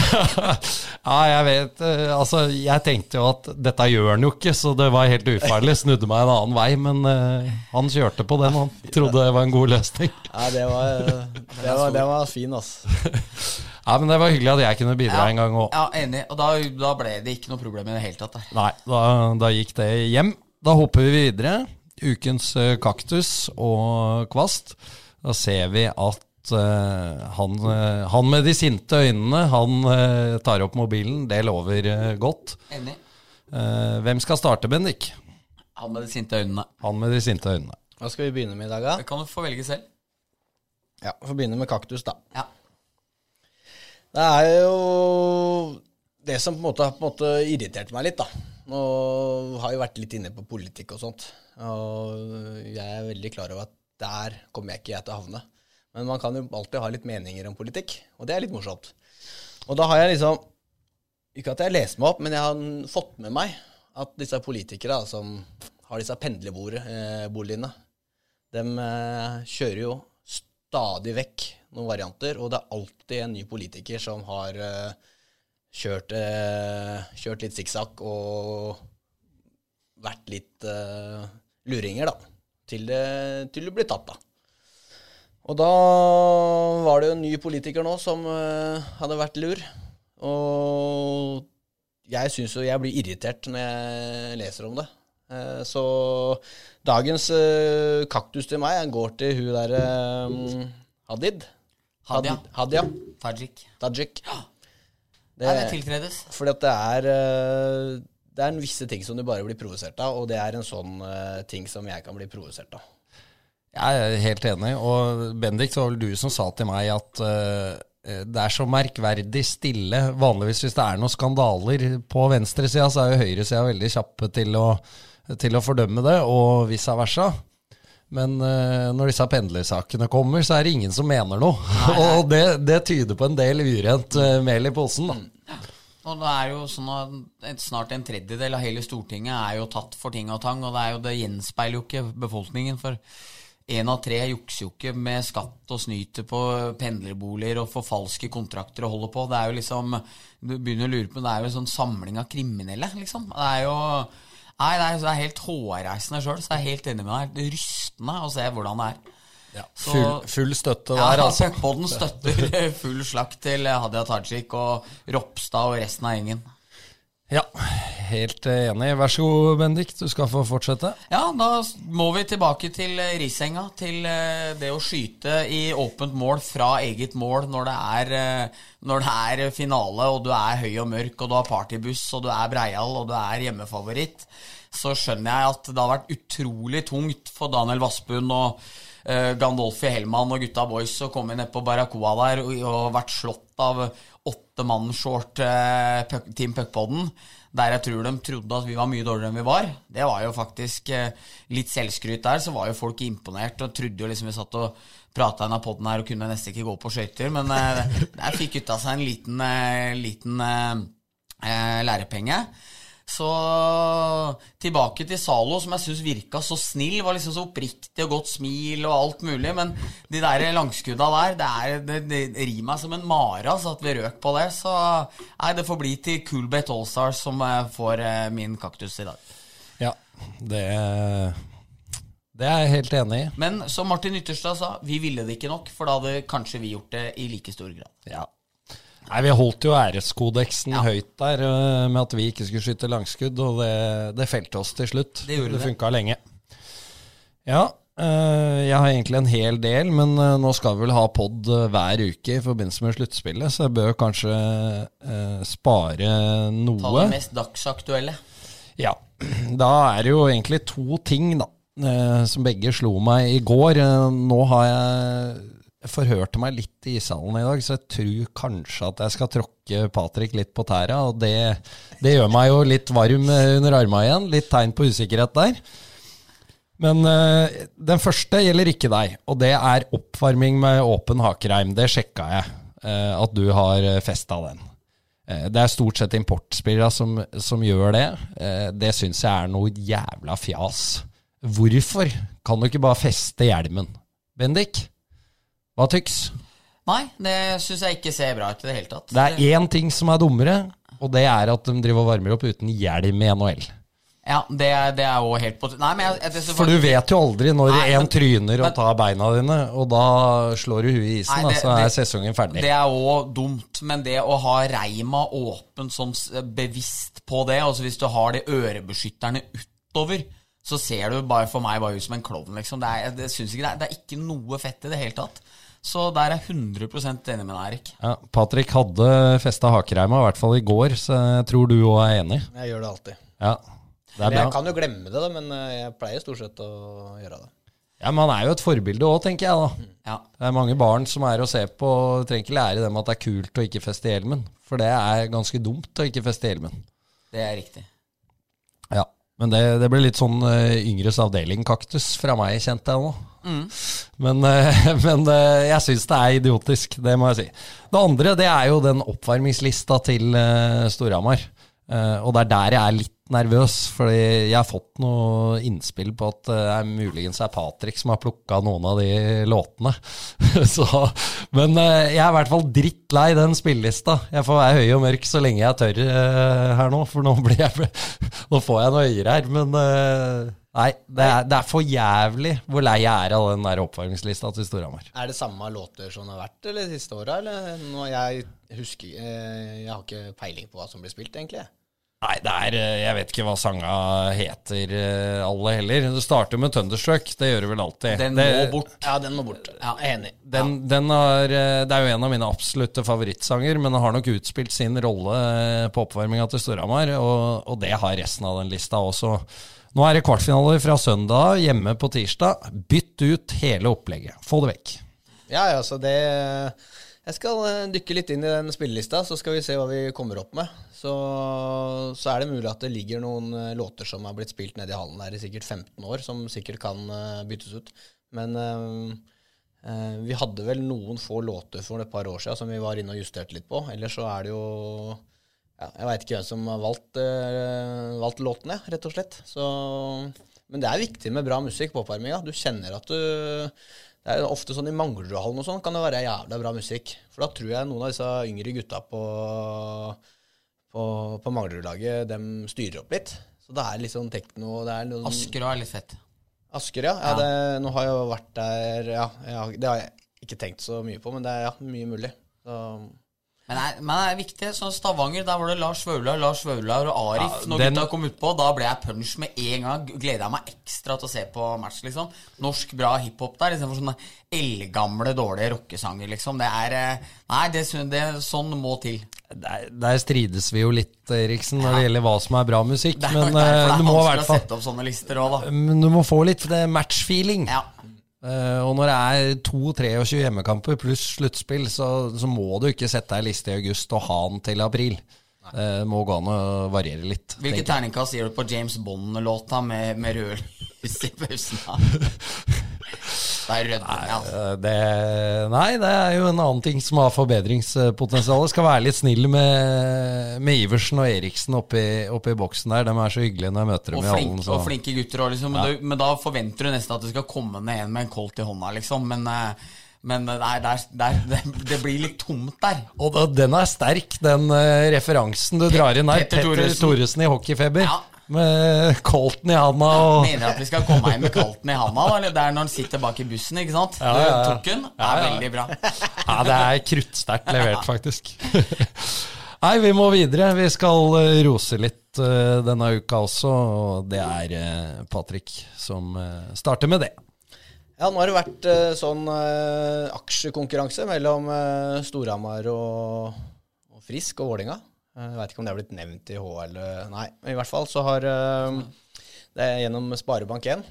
ja, jeg vet eh, Altså, jeg tenkte jo at dette gjør han jo ikke, så det var helt ufarlig. Snudde meg en annen vei, men uh, han kjørte på den. Han trodde det var en god løsning. Ja, det var, det var, det var fin, altså. Ja, men det var hyggelig at jeg kunne bidra en gang òg. Ja, enig. Og da, da ble det ikke noe problem i det hele tatt. Der. Nei, da, da gikk det hjem. Da hopper vi videre. Ukens eh, kaktus og kvast. Da ser vi at eh, han, eh, han med de sinte øynene, han tar opp mobilen. Det lover godt. Enig. Eh, hvem skal starte, Bendik? Han med de sinte øynene. Han med de sinte øynene. Hva skal vi begynne med i dag, da? Det kan du få velge selv. Ja, Vi får begynne med kaktus, da. Ja. Det er jo det som på en måte har irritert meg litt, da. Nå har jo vært litt inne på politikk og sånt. Og jeg er veldig klar over at der kommer jeg ikke jeg til å havne. Men man kan jo alltid ha litt meninger om politikk, og det er litt morsomt. Og da har jeg liksom Ikke at jeg leser meg opp, men jeg har fått med meg at disse politikere da, som har disse pendlerboligene, de eh, kjører jo stadig vekk noen varianter, og det er alltid en ny politiker som har eh, kjørt, eh, kjørt litt sikksakk og vært litt eh, luringer, da. Til det, til det ble tatt, da. Og da var det jo en ny politiker nå som eh, hadde vært lur. Og jeg syns jo jeg blir irritert når jeg leser om det. Eh, så dagens eh, kaktus til meg går til hun derre Hadid. Hadia. Hadia. Tajik. Tajik. Det, Nei, det tiltredes. fordi at det er eh, Det er en visse ting som du bare blir provosert av, og det er en sånn eh, ting som jeg kan bli provosert av. Jeg er helt enig. Og Bendik, det var vel du som sa til meg at eh, det er så merkverdig stille. Vanligvis hvis det er noen skandaler på venstresida, så er jo høyresida veldig kjappe til å, til å fordømme det, og vice versa. Men uh, når disse pendlersakene kommer, så er det ingen som mener noe. og det, det tyder på en del urent uh, mel i posen, da. Og det er jo sånn at Snart en tredjedel av hele Stortinget er jo tatt for ting og tang, og det, jo, det gjenspeiler jo ikke befolkningen. For én av tre jukser jo ikke med skatt og snyter på pendlerboliger og forfalsker kontrakter og holder på. Det er jo liksom Du begynner å lure på Det er jo en sånn samling av kriminelle, liksom. Det er jo Nei, det er, det er helt hårreisende sjøl, så jeg er helt enig med deg. Det er rystende å se hvordan det er. Så- Full, full støtte Ja, der, altså. Puckpodden støtter full slakt til Hadia Tajik og Ropstad og resten av gjengen. Ja, helt enig. Vær så god, Bendik. Du skal få fortsette. Ja, da må vi tilbake til eh, Risenga. Til eh, det å skyte i åpent mål fra eget mål når det er, eh, når det er finale, og du er høy og mørk, og du har partybuss, og du er breial, og du er hjemmefavoritt. Så skjønner jeg at det har vært utrolig tungt for Daniel Vassbund og Gandolfi Hellmann og gutta boys og kommet ned på Barracoa der og, og vært slått av åtte mann short eh, puck- Team Puckpodden. Der jeg tror de trodde at vi var mye dårligere enn vi var. Det var jo faktisk eh, litt selvskryt der. Så var jo folk imponert og trodde jo liksom vi satt og prata av podden her og kunne nesten ikke gå på skøyter. Men eh, der fikk gutta seg en liten, eh, liten eh, eh, lærepenge. Så tilbake til Zalo, som jeg syns virka så snill. Var liksom så oppriktig og godt smil og alt mulig. Men de der langskudda der, det, er, det, det rir meg som en mare altså, at vi røk på det. Så nei, det får bli til Coolbet Allstars som eh, får eh, min kaktus i dag. Ja, det, det er jeg helt enig i. Men som Martin Ytterstad sa, vi ville det ikke nok, for da hadde kanskje vi gjort det i like stor grad. Ja. Nei, Vi holdt jo æreskodeksen Ja. høyt der øh, med at vi ikke skulle skyte langskudd, og det, det felte oss til slutt. Det gjorde det. funka lenge. Ja, øh, jeg har egentlig en hel del, men øh, nå skal vi vel ha pod hver uke i forbindelse med sluttspillet, så jeg bør kanskje spare noe. Ta det mest dagsaktuelle. Ja, da er det jo egentlig to ting, da, eh, som begge slo meg i går. Eh, Nå har jeg jeg forhørte meg litt i ishallen i dag, så jeg tror kanskje at jeg skal tråkke Patrick litt på tæra, og det, det gjør meg jo litt varm eh, under armene igjen. Litt tegn på usikkerhet der. Men eh, den første gjelder ikke deg, og det er oppvarming med åpen hakereim. Det sjekka jeg, eh, at du har festa den. Eh, Det er stort sett importspillere som, som gjør det. Eh, Det syns jeg er noe jævla fjas. Hvorfor kan du ikke bare feste hjelmen? Bendik, hva tyks? Nei, det syns jeg ikke ser bra ut i det hele tatt. Det er én ting som er dummere, og det er at de driver og varmer opp uten hjelm i NHL. Ja, det er, det er jo helt på Nei, men jeg, jeg, For du vet jo aldri når Nei, en men- tryner og men- tar beina dine, og da slår du huet i isen, Nei, det- så er det- sesongen ferdig. Det er òg dumt, men det å ha reima åpen sånn bevisst på det, altså hvis du har de ørebeskytterne utover, så ser du bare for meg bare ut som en klovn, liksom. Det er, det, ikke det, er, det er ikke noe fett i det hele tatt. Så der er jeg 100% enig med deg, Erik. Ja, Patrick hadde festa hakereima, i hvert fall i går, så jeg tror du òg er enig. Jeg gjør det alltid. Ja, det er bra. jeg kan jo glemme det, da, men eh, jeg pleier stort sett å gjøre det. Ja, Men han er jo et forbilde òg, tenker jeg da. Ja. Det er mange barn som er å se på, og trenger ikke lære dem at det er kult å ikke feste hjelmen. For det er ganske dumt å ikke feste hjelmen. Det er riktig. Ja, Men det, det ble litt sånn uh, Yngres avdeling-kaktus fra meg, kjente jeg nå. Men, eh, men eh, jeg syns det er idiotisk, det må jeg si. Det andre det er jo den oppvarmingslista til uh, Storhamar. Eh, og det er der jeg er litt nervøs, fordi jeg har fått noe innspill på at det er muligens er Patrick som har plukka noen av de låtene. så, men eh, jeg er i hvert fall drittlei den spillelista. Jeg får være høy og mørk så lenge jeg tør eh, her nå, for nå, blir jeg, nå får jeg noe øyere her. Men eh, nei, det er, det er for jævlig hvor lei jeg er av den der oppvarmingslista til Storhamar. Er det samme låter som det har vært eller, de siste åra, eller? Nå, jeg husker eh, Jeg har ikke peiling på hva som blir spilt, egentlig. Nei, det er eh, Jeg vet ikke hva sanga heter, eh, alle heller. Det starter med Thunderstruck, det gjør det vel alltid. Den det, må bort. Ja, den må bort. Ja, enig. Den, den har, eh, det er jo en av mine absolutte favorittsanger, men den har nok utspilt sin rolle på oppvarminga til Storhamar, og, og det har resten av den lista også. Nå er det kvartfinaler fra søndag, hjemme på tirsdag. Bytt ut hele opplegget. Få det vekk. Ja, ja, så det Jeg skal eh, dykke litt inn i den spillelista, så skal vi se hva vi kommer opp med. Så, så er det mulig at det ligger noen eh, låter som har blitt spilt nede i hallen her i sikkert 15 år, som sikkert kan eh, byttes ut. Men eh, vi hadde vel noen få låter for et par år siden som vi var inne og justerte litt på. Ellers så er det jo ja, Jeg veit ikke hvem som har valgt, eh, valgt låtene, rett og slett. Så, men det er viktig med bra musikk på oppvarminga. Du kjenner at du det er ofte sånn I Manglerudhallen og sånn kan det være jævla bra musikk. For da tror jeg noen av disse yngre gutta på, på, på Manglerudlaget dem styrer opp litt. Så det er litt sånn tekno det er noen, Asker er litt fett. Asker, ja. ja det, nå har jeg jo vært der Ja, jeg det har jeg ikke tenkt så mye på, men det er ja, mye mulig. Så, Men det, er, men det er viktig. Sånn Stavanger, der var det Lars Vaular, Lars Vaular og Arif. Ja, Når gutta kom utpå, da ble jeg punch med en gang. Gleda jeg meg ekstra til å se på match, liksom. Norsk bra hiphop der, istedenfor sånne eldgamle, dårlige rockesanger, liksom. Det er eh, Nei, det, det, sånn må til. Der, der strides vi jo litt, Eriksen, når det gjelder hva som er bra musikk. Er, Men eh, du må fall sånne lister òg, da. Men du må få litt matchfeeling. Ja. Eh, og når det er 2-23 hjemmekamper pluss sluttspill, så, så må du ikke sette deg i liste i august og ha den til april. Det må gå an å variere litt. Hvilket terningkast gir du på James Bond-låta med, med rød lys i pausen? Det er rødme, ja. Eh, Det, nei, det er jo en annen ting som har forbedringspotensial. Skal være litt snill med, med Iversen og Eriksen oppi, oppi boksen der. De er så hyggelige når jeg møter dem Og, i flink, hallen. så- og flinke gutter òg, liksom. Men, du, men da forventer du nesten at det skal komme ned en med en colt i hånda, liksom. Men, eh, men nei, det, der, det, det, blir litt tomt der. Og da, den er sterk, den uh, referansen du drar inn der. Petter Petter Thoresen. I hockeyfeber. Ja. Med Colton i handa og Mener at vi skal komme hjem med Colton i handa? det er når han sitter bak i bussen, ikke sant? Ja, ja, ja. Tok den? Det er veldig bra. Ja, det er kruttsterkt levert, faktisk. Nei, vi må videre. Vi skal eh, rose litt uh, denne uka også, og det er uh, Patrick som uh, starter med det. Ja, nå har det vært eh, sånn eh, aksjekonkurranse mellom uh, Storhamar og, og Frisk og Vålinga. Jeg veit ikke om det har blitt nevnt i HL. Nei, men i hvert fall så har det er gjennom Sparebank1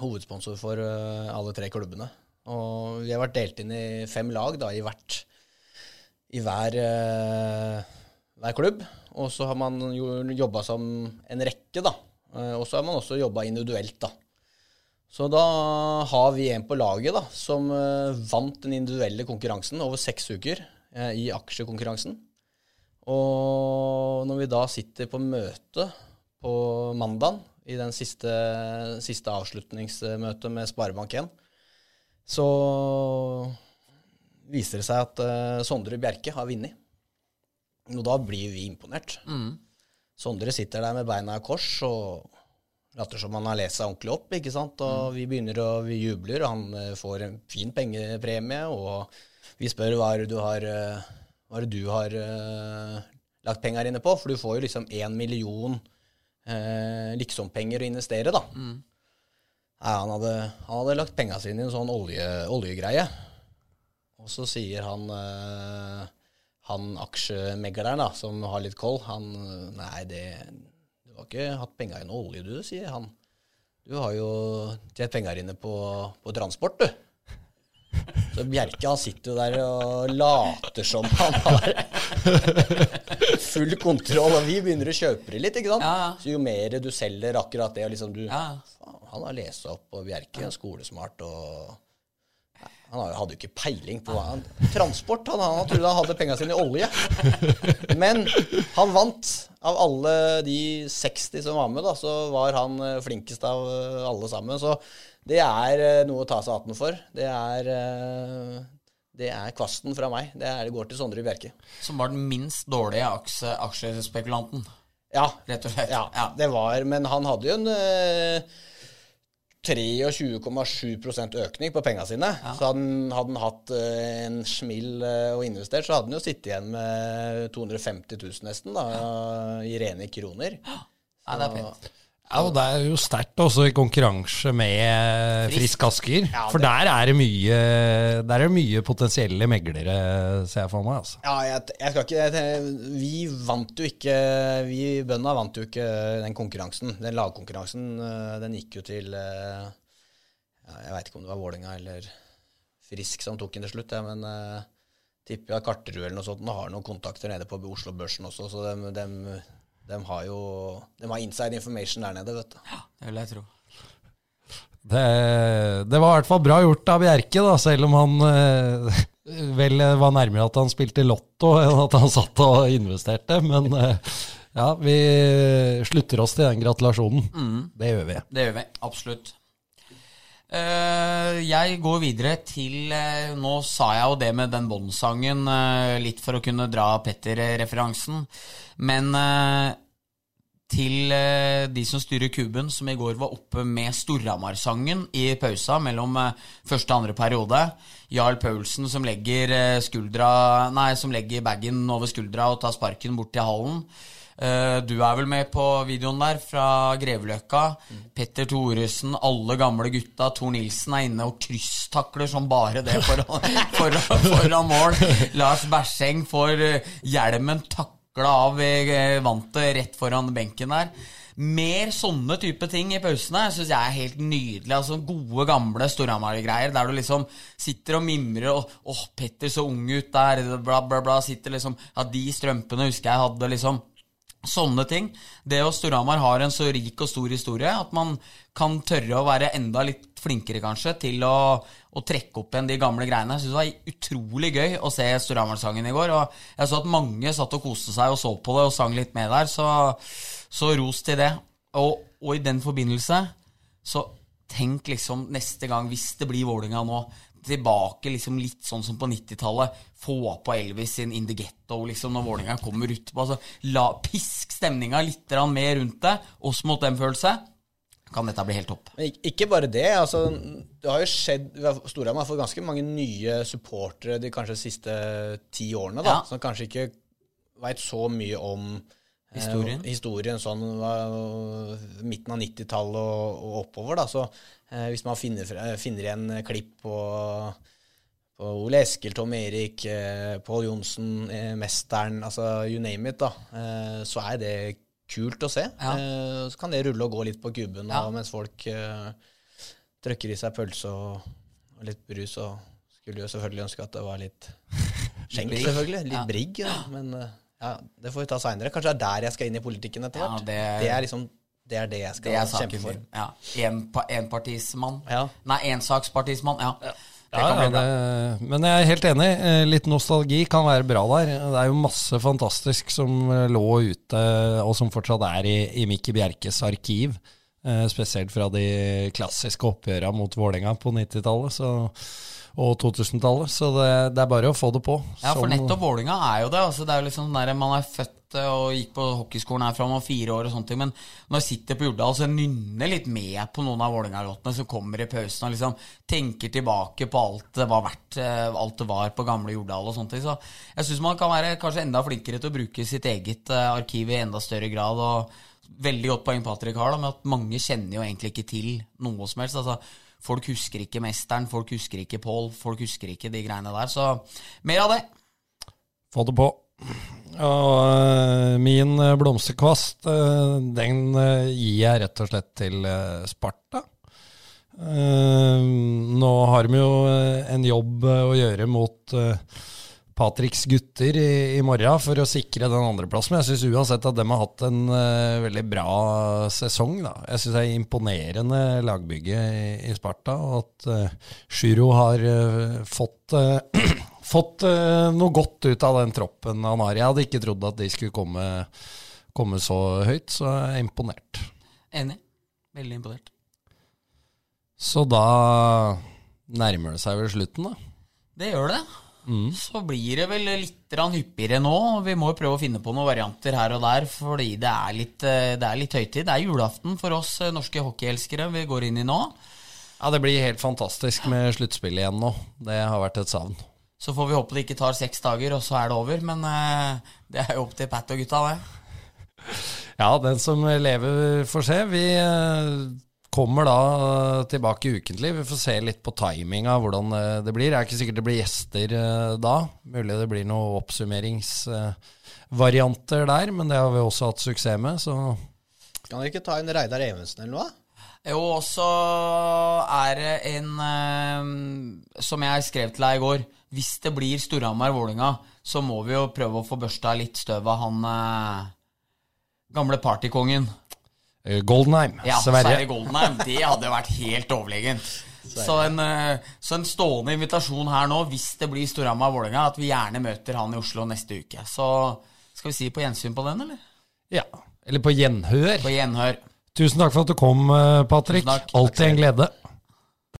hovedsponsor for alle tre klubbene. Og vi har vært delt inn i fem lag da, i hvert i hver, hver klubb. Og så har man jo jobba som en rekke, da. Og så har man også jobba individuelt, da. Så da har vi en på laget da, som eh, vant den individuelle konkurransen over seks uker eh, i aksjekonkurransen. Og når vi da sitter på møte på mandag, i den siste, siste avslutningsmøtet med Sparebank1, så viser det seg at uh, Sondre Bjerke har vunnet. Og da blir vi imponert. Sondre sitter der med beina i kors og later som han har lest seg ordentlig opp. ikke sant? Og vi begynner å vi jubler, og han eh, får en fin pengepremie. Og vi spør hva er det du har, eh, det du har uh, lagt penger inne på, for du får jo liksom én million uh, liksompenger å investere, da. Nei, han, hadde, han hadde lagt penga sine i en sånn olje, oljegreie. Og så sier han uh, han aksjemegleren da, som har litt koll, han Nei, det, du har ikke hatt penga i noe olje, du, sier han. Du har jo tjent penger inne på, på transport, du. Så Bjerke han sitter jo der og later som han har full kontroll, og vi begynner å kjøpe det litt, ikke sant. Ja. Så jo mer du selger akkurat det, og liksom du Ja. Faen, Han har lest opp på Bjerke, skolesmart og han hadde jo ikke peiling på hva han Transport. Han, han trodde han hadde penga sine i olje. Men han vant. Av alle de 60 som var med, da, så var han eh, flinkest av eh, alle sammen. Så det er eh, noe å ta seg hatten for. Det er det er kvasten fra meg. Det, er, det går til Sondre Bjerke. Som var den minst dårlige aksje, aksjespekulanten, Ja, rett og slett. ja, det var Men han hadde jo en eh, 23,7 økning på penga sine. Så hadde han, hadde han hatt eh, en smil eh, og investert, så hadde han jo sittet igjen med 250 000 nesten, da, i rene kroner. Ja, det er pent. Ja, og Det er jo sterkt også i konkurranse med Frisk Asker. Ja, For der er det mye Der er det mye potensielle meglere, ser jeg for meg. altså. Ja, jeg, jeg skal ikke jeg, Vi vant jo ikke Vi bøndene vant jo ikke den konkurransen. Den lagkonkurransen, eh, den gikk jo til ja, Jeg veit ikke om det var Vålerenga eller Frisk som tok den til slutt, ja, men uh, tipper jeg Karterud eller noe sånt nå har noen kontakter nede på Oslo Børsen også, så dem, dem, dem har jo De har inside information der nede, vet du. Ja, Det vil jeg tro. Det, det var i hvert fall bra gjort av Bjerke, da, selv om han eh, vel var nærmere at han spilte lotto enn at han satt og investerte. Men eh, ja, vi slutter oss til den gratulasjonen. Det gjør vi. Det gjør vi. Absolutt. Eh, jeg går videre til eh, Nå sa jeg jo det med den Bond-sangen, eh, litt for å kunne dra Petter-referansen. Men til de som styrer kuben, som i går var oppe med Storhamar-sangen i pausa mellom første og andre periode. Jarl Paulsen som legger skuldra legger bagen over skuldra og tar sparken bort til hallen. Eh, Du er vel med på videoen der fra Greveløkka. Petter Thoresen, alle gamle gutta. Tor Nilsen er inne og krysstakler som bare det foran, foran, foran mål. Lars Berseng får eh, hjelmen takla av eh, vantet rett foran benken der. Mer sånne type ting i pausene syns jeg er helt nydelig. Altså Gode, gamle Storhamar-greier der du liksom sitter og mimrer og 'Å, Petter så ung ut der', bla, bla, bla. Sitter liksom Ja, de strømpene husker jeg hadde, liksom. Sånne ting. Det og Storhamar har en så rik og stor historie at man kan tørre å være enda litt flinkere, kanskje, til å, å trekke opp igjen de gamle greiene. Jeg synes det var utrolig gøy å se Storhamar-sangen i går. Og jeg så at mange satt og koste seg og så på det og sang litt med der, så, så ros til det. Og, og i den forbindelse så tenk liksom neste gang, hvis det blir Vålinga nå, tilbake liksom litt sånn som på 90-tallet. Få på Elvis sin In The Ghetto liksom når Vålerenga kommer utpå. Altså, la, pisk stemninga litt mer rundt det. Oss mot den følelse. Kan dette bli helt topp. Ikke bare det. altså Det har jo skjedd Storhamar har fått ganske mange nye supportere de kanskje siste ti årene, da, Ja. som kanskje ikke veit så mye om eh, Historien. historien sånn midten av 90-tallet og, og oppover. da, så Hvis man finner, finner igjen klipp på, på Ole Eskil, Tom Erik, eh, Pål Johnsen, eh, Mesteren, altså you name it, da, eh, så er det kult å se. Ja. Eh, så kan det rulle og gå litt på kuben Ja. mens folk eh, trykker i seg pølse og, og litt brus. Og skulle jo selvfølgelig ønske at det var litt skjenk, selvfølgelig. Litt Ja. brigg. Men eh, ja, det får vi ta seinere. Kanskje det er der jeg skal inn i politikken etter Ja, hvert. det- det, er liksom det er det jeg skal Det er kjempe for. Ja. En, pa- enpartismann. Ja. Nei, ensakspartismann. Ja. Det Ja, kan bli ja, bra. det, men jeg er helt enig. Eh, Litt nostalgi kan være bra der. Det er jo masse fantastisk som eh, lå ute, og som fortsatt er i, i Mikke Bjerkes arkiv. Eh, Spesielt fra de klassiske oppgjøra mot Vålerenga på 90-tallet og 2000-tallet. Så det, det er bare å få det på. Ja, for nettopp Vålinga er jo det. Altså, det er jo liksom der, Man er født og gikk på hockeyskolen her fra han var fire år, og sånne ting, men når jeg sitter på Jordal så nynner litt med på noen av Vålerenga-låtene som kommer i pausen, og liksom tenker tilbake på alt det var verdt, eh, alt det var på gamle Jordal og sånne ting. Så jeg syns man kan være kanskje enda flinkere til å bruke sitt eget eh, arkiv i enda større grad. og Veldig godt poeng Patrick har, da, med at mange kjenner jo egentlig ikke til noe som helst. altså Folk husker ikke Mesteren, folk husker ikke Pål, folk husker ikke de greiene der. Så mer av det. Få det på. Og øh, min øh, blomsterkvast, øh, den gir jeg rett og slett til Sparta. Eh, nå har de jo en jobb å gjøre mot Patricks gutter i, morgen for å sikre den andreplassen. Jeg syns uansett at de har hatt en veldig bra sesong. Da. Jeg syns det er imponerende lagbygge i, Sparta, og at Sjuro har fått fått eh, noe godt ut av den troppen han har. Jeg hadde ikke trodd at de skulle komme, komme så høyt, så jeg er imponert. Enig. Veldig imponert. Så da nærmer det seg vel slutten, da. Det gjør det. Så blir det vel litt hyppigere nå. Vi må jo prøve å finne på noen varianter her og der, fordi det er litt, eh, det er litt høytid. Det er julaften for oss eh, norske hockeyelskere vi går inn i nå. Ja, Det blir helt fantastisk med sluttspill igjen nå. Det har vært et savn. Så får vi håpe det ikke tar seks dager, og så er det over. Men eh, det er jo opp til Pat og gutta, det. Ja, den som lever, får se. Vi eh, kommer da tilbake ukentlig. Vi får se litt på timinga, hvordan eh, det blir. Det er ikke sikkert det blir gjester da. Mulig det blir noen oppsummeringsvarianter der, men det har vi også hatt suksess med, så Kan dere ikke ta en Reidar Evensen eller noe? Jo, og så er det en eh, Som jeg skrev til deg i går. Hvis det blir Storhamar-Vålinga, så må vi jo prøve å få børsta litt støv av han eh, gamle partykongen. eh, Goldenheim, Ja, Sverre. Sverre Goldenheim. Det hadde vært helt overlegent. Så en, så en stående invitasjon her nå, hvis det blir Storhamar-Vålinga, at vi gjerne møter han i Oslo neste uke. Så skal vi si på gjensyn på den, eller? Ja, eller på gjenhør. På gjenhør. Tusen takk for at du kom, eh, Patrick. Alltid en glede.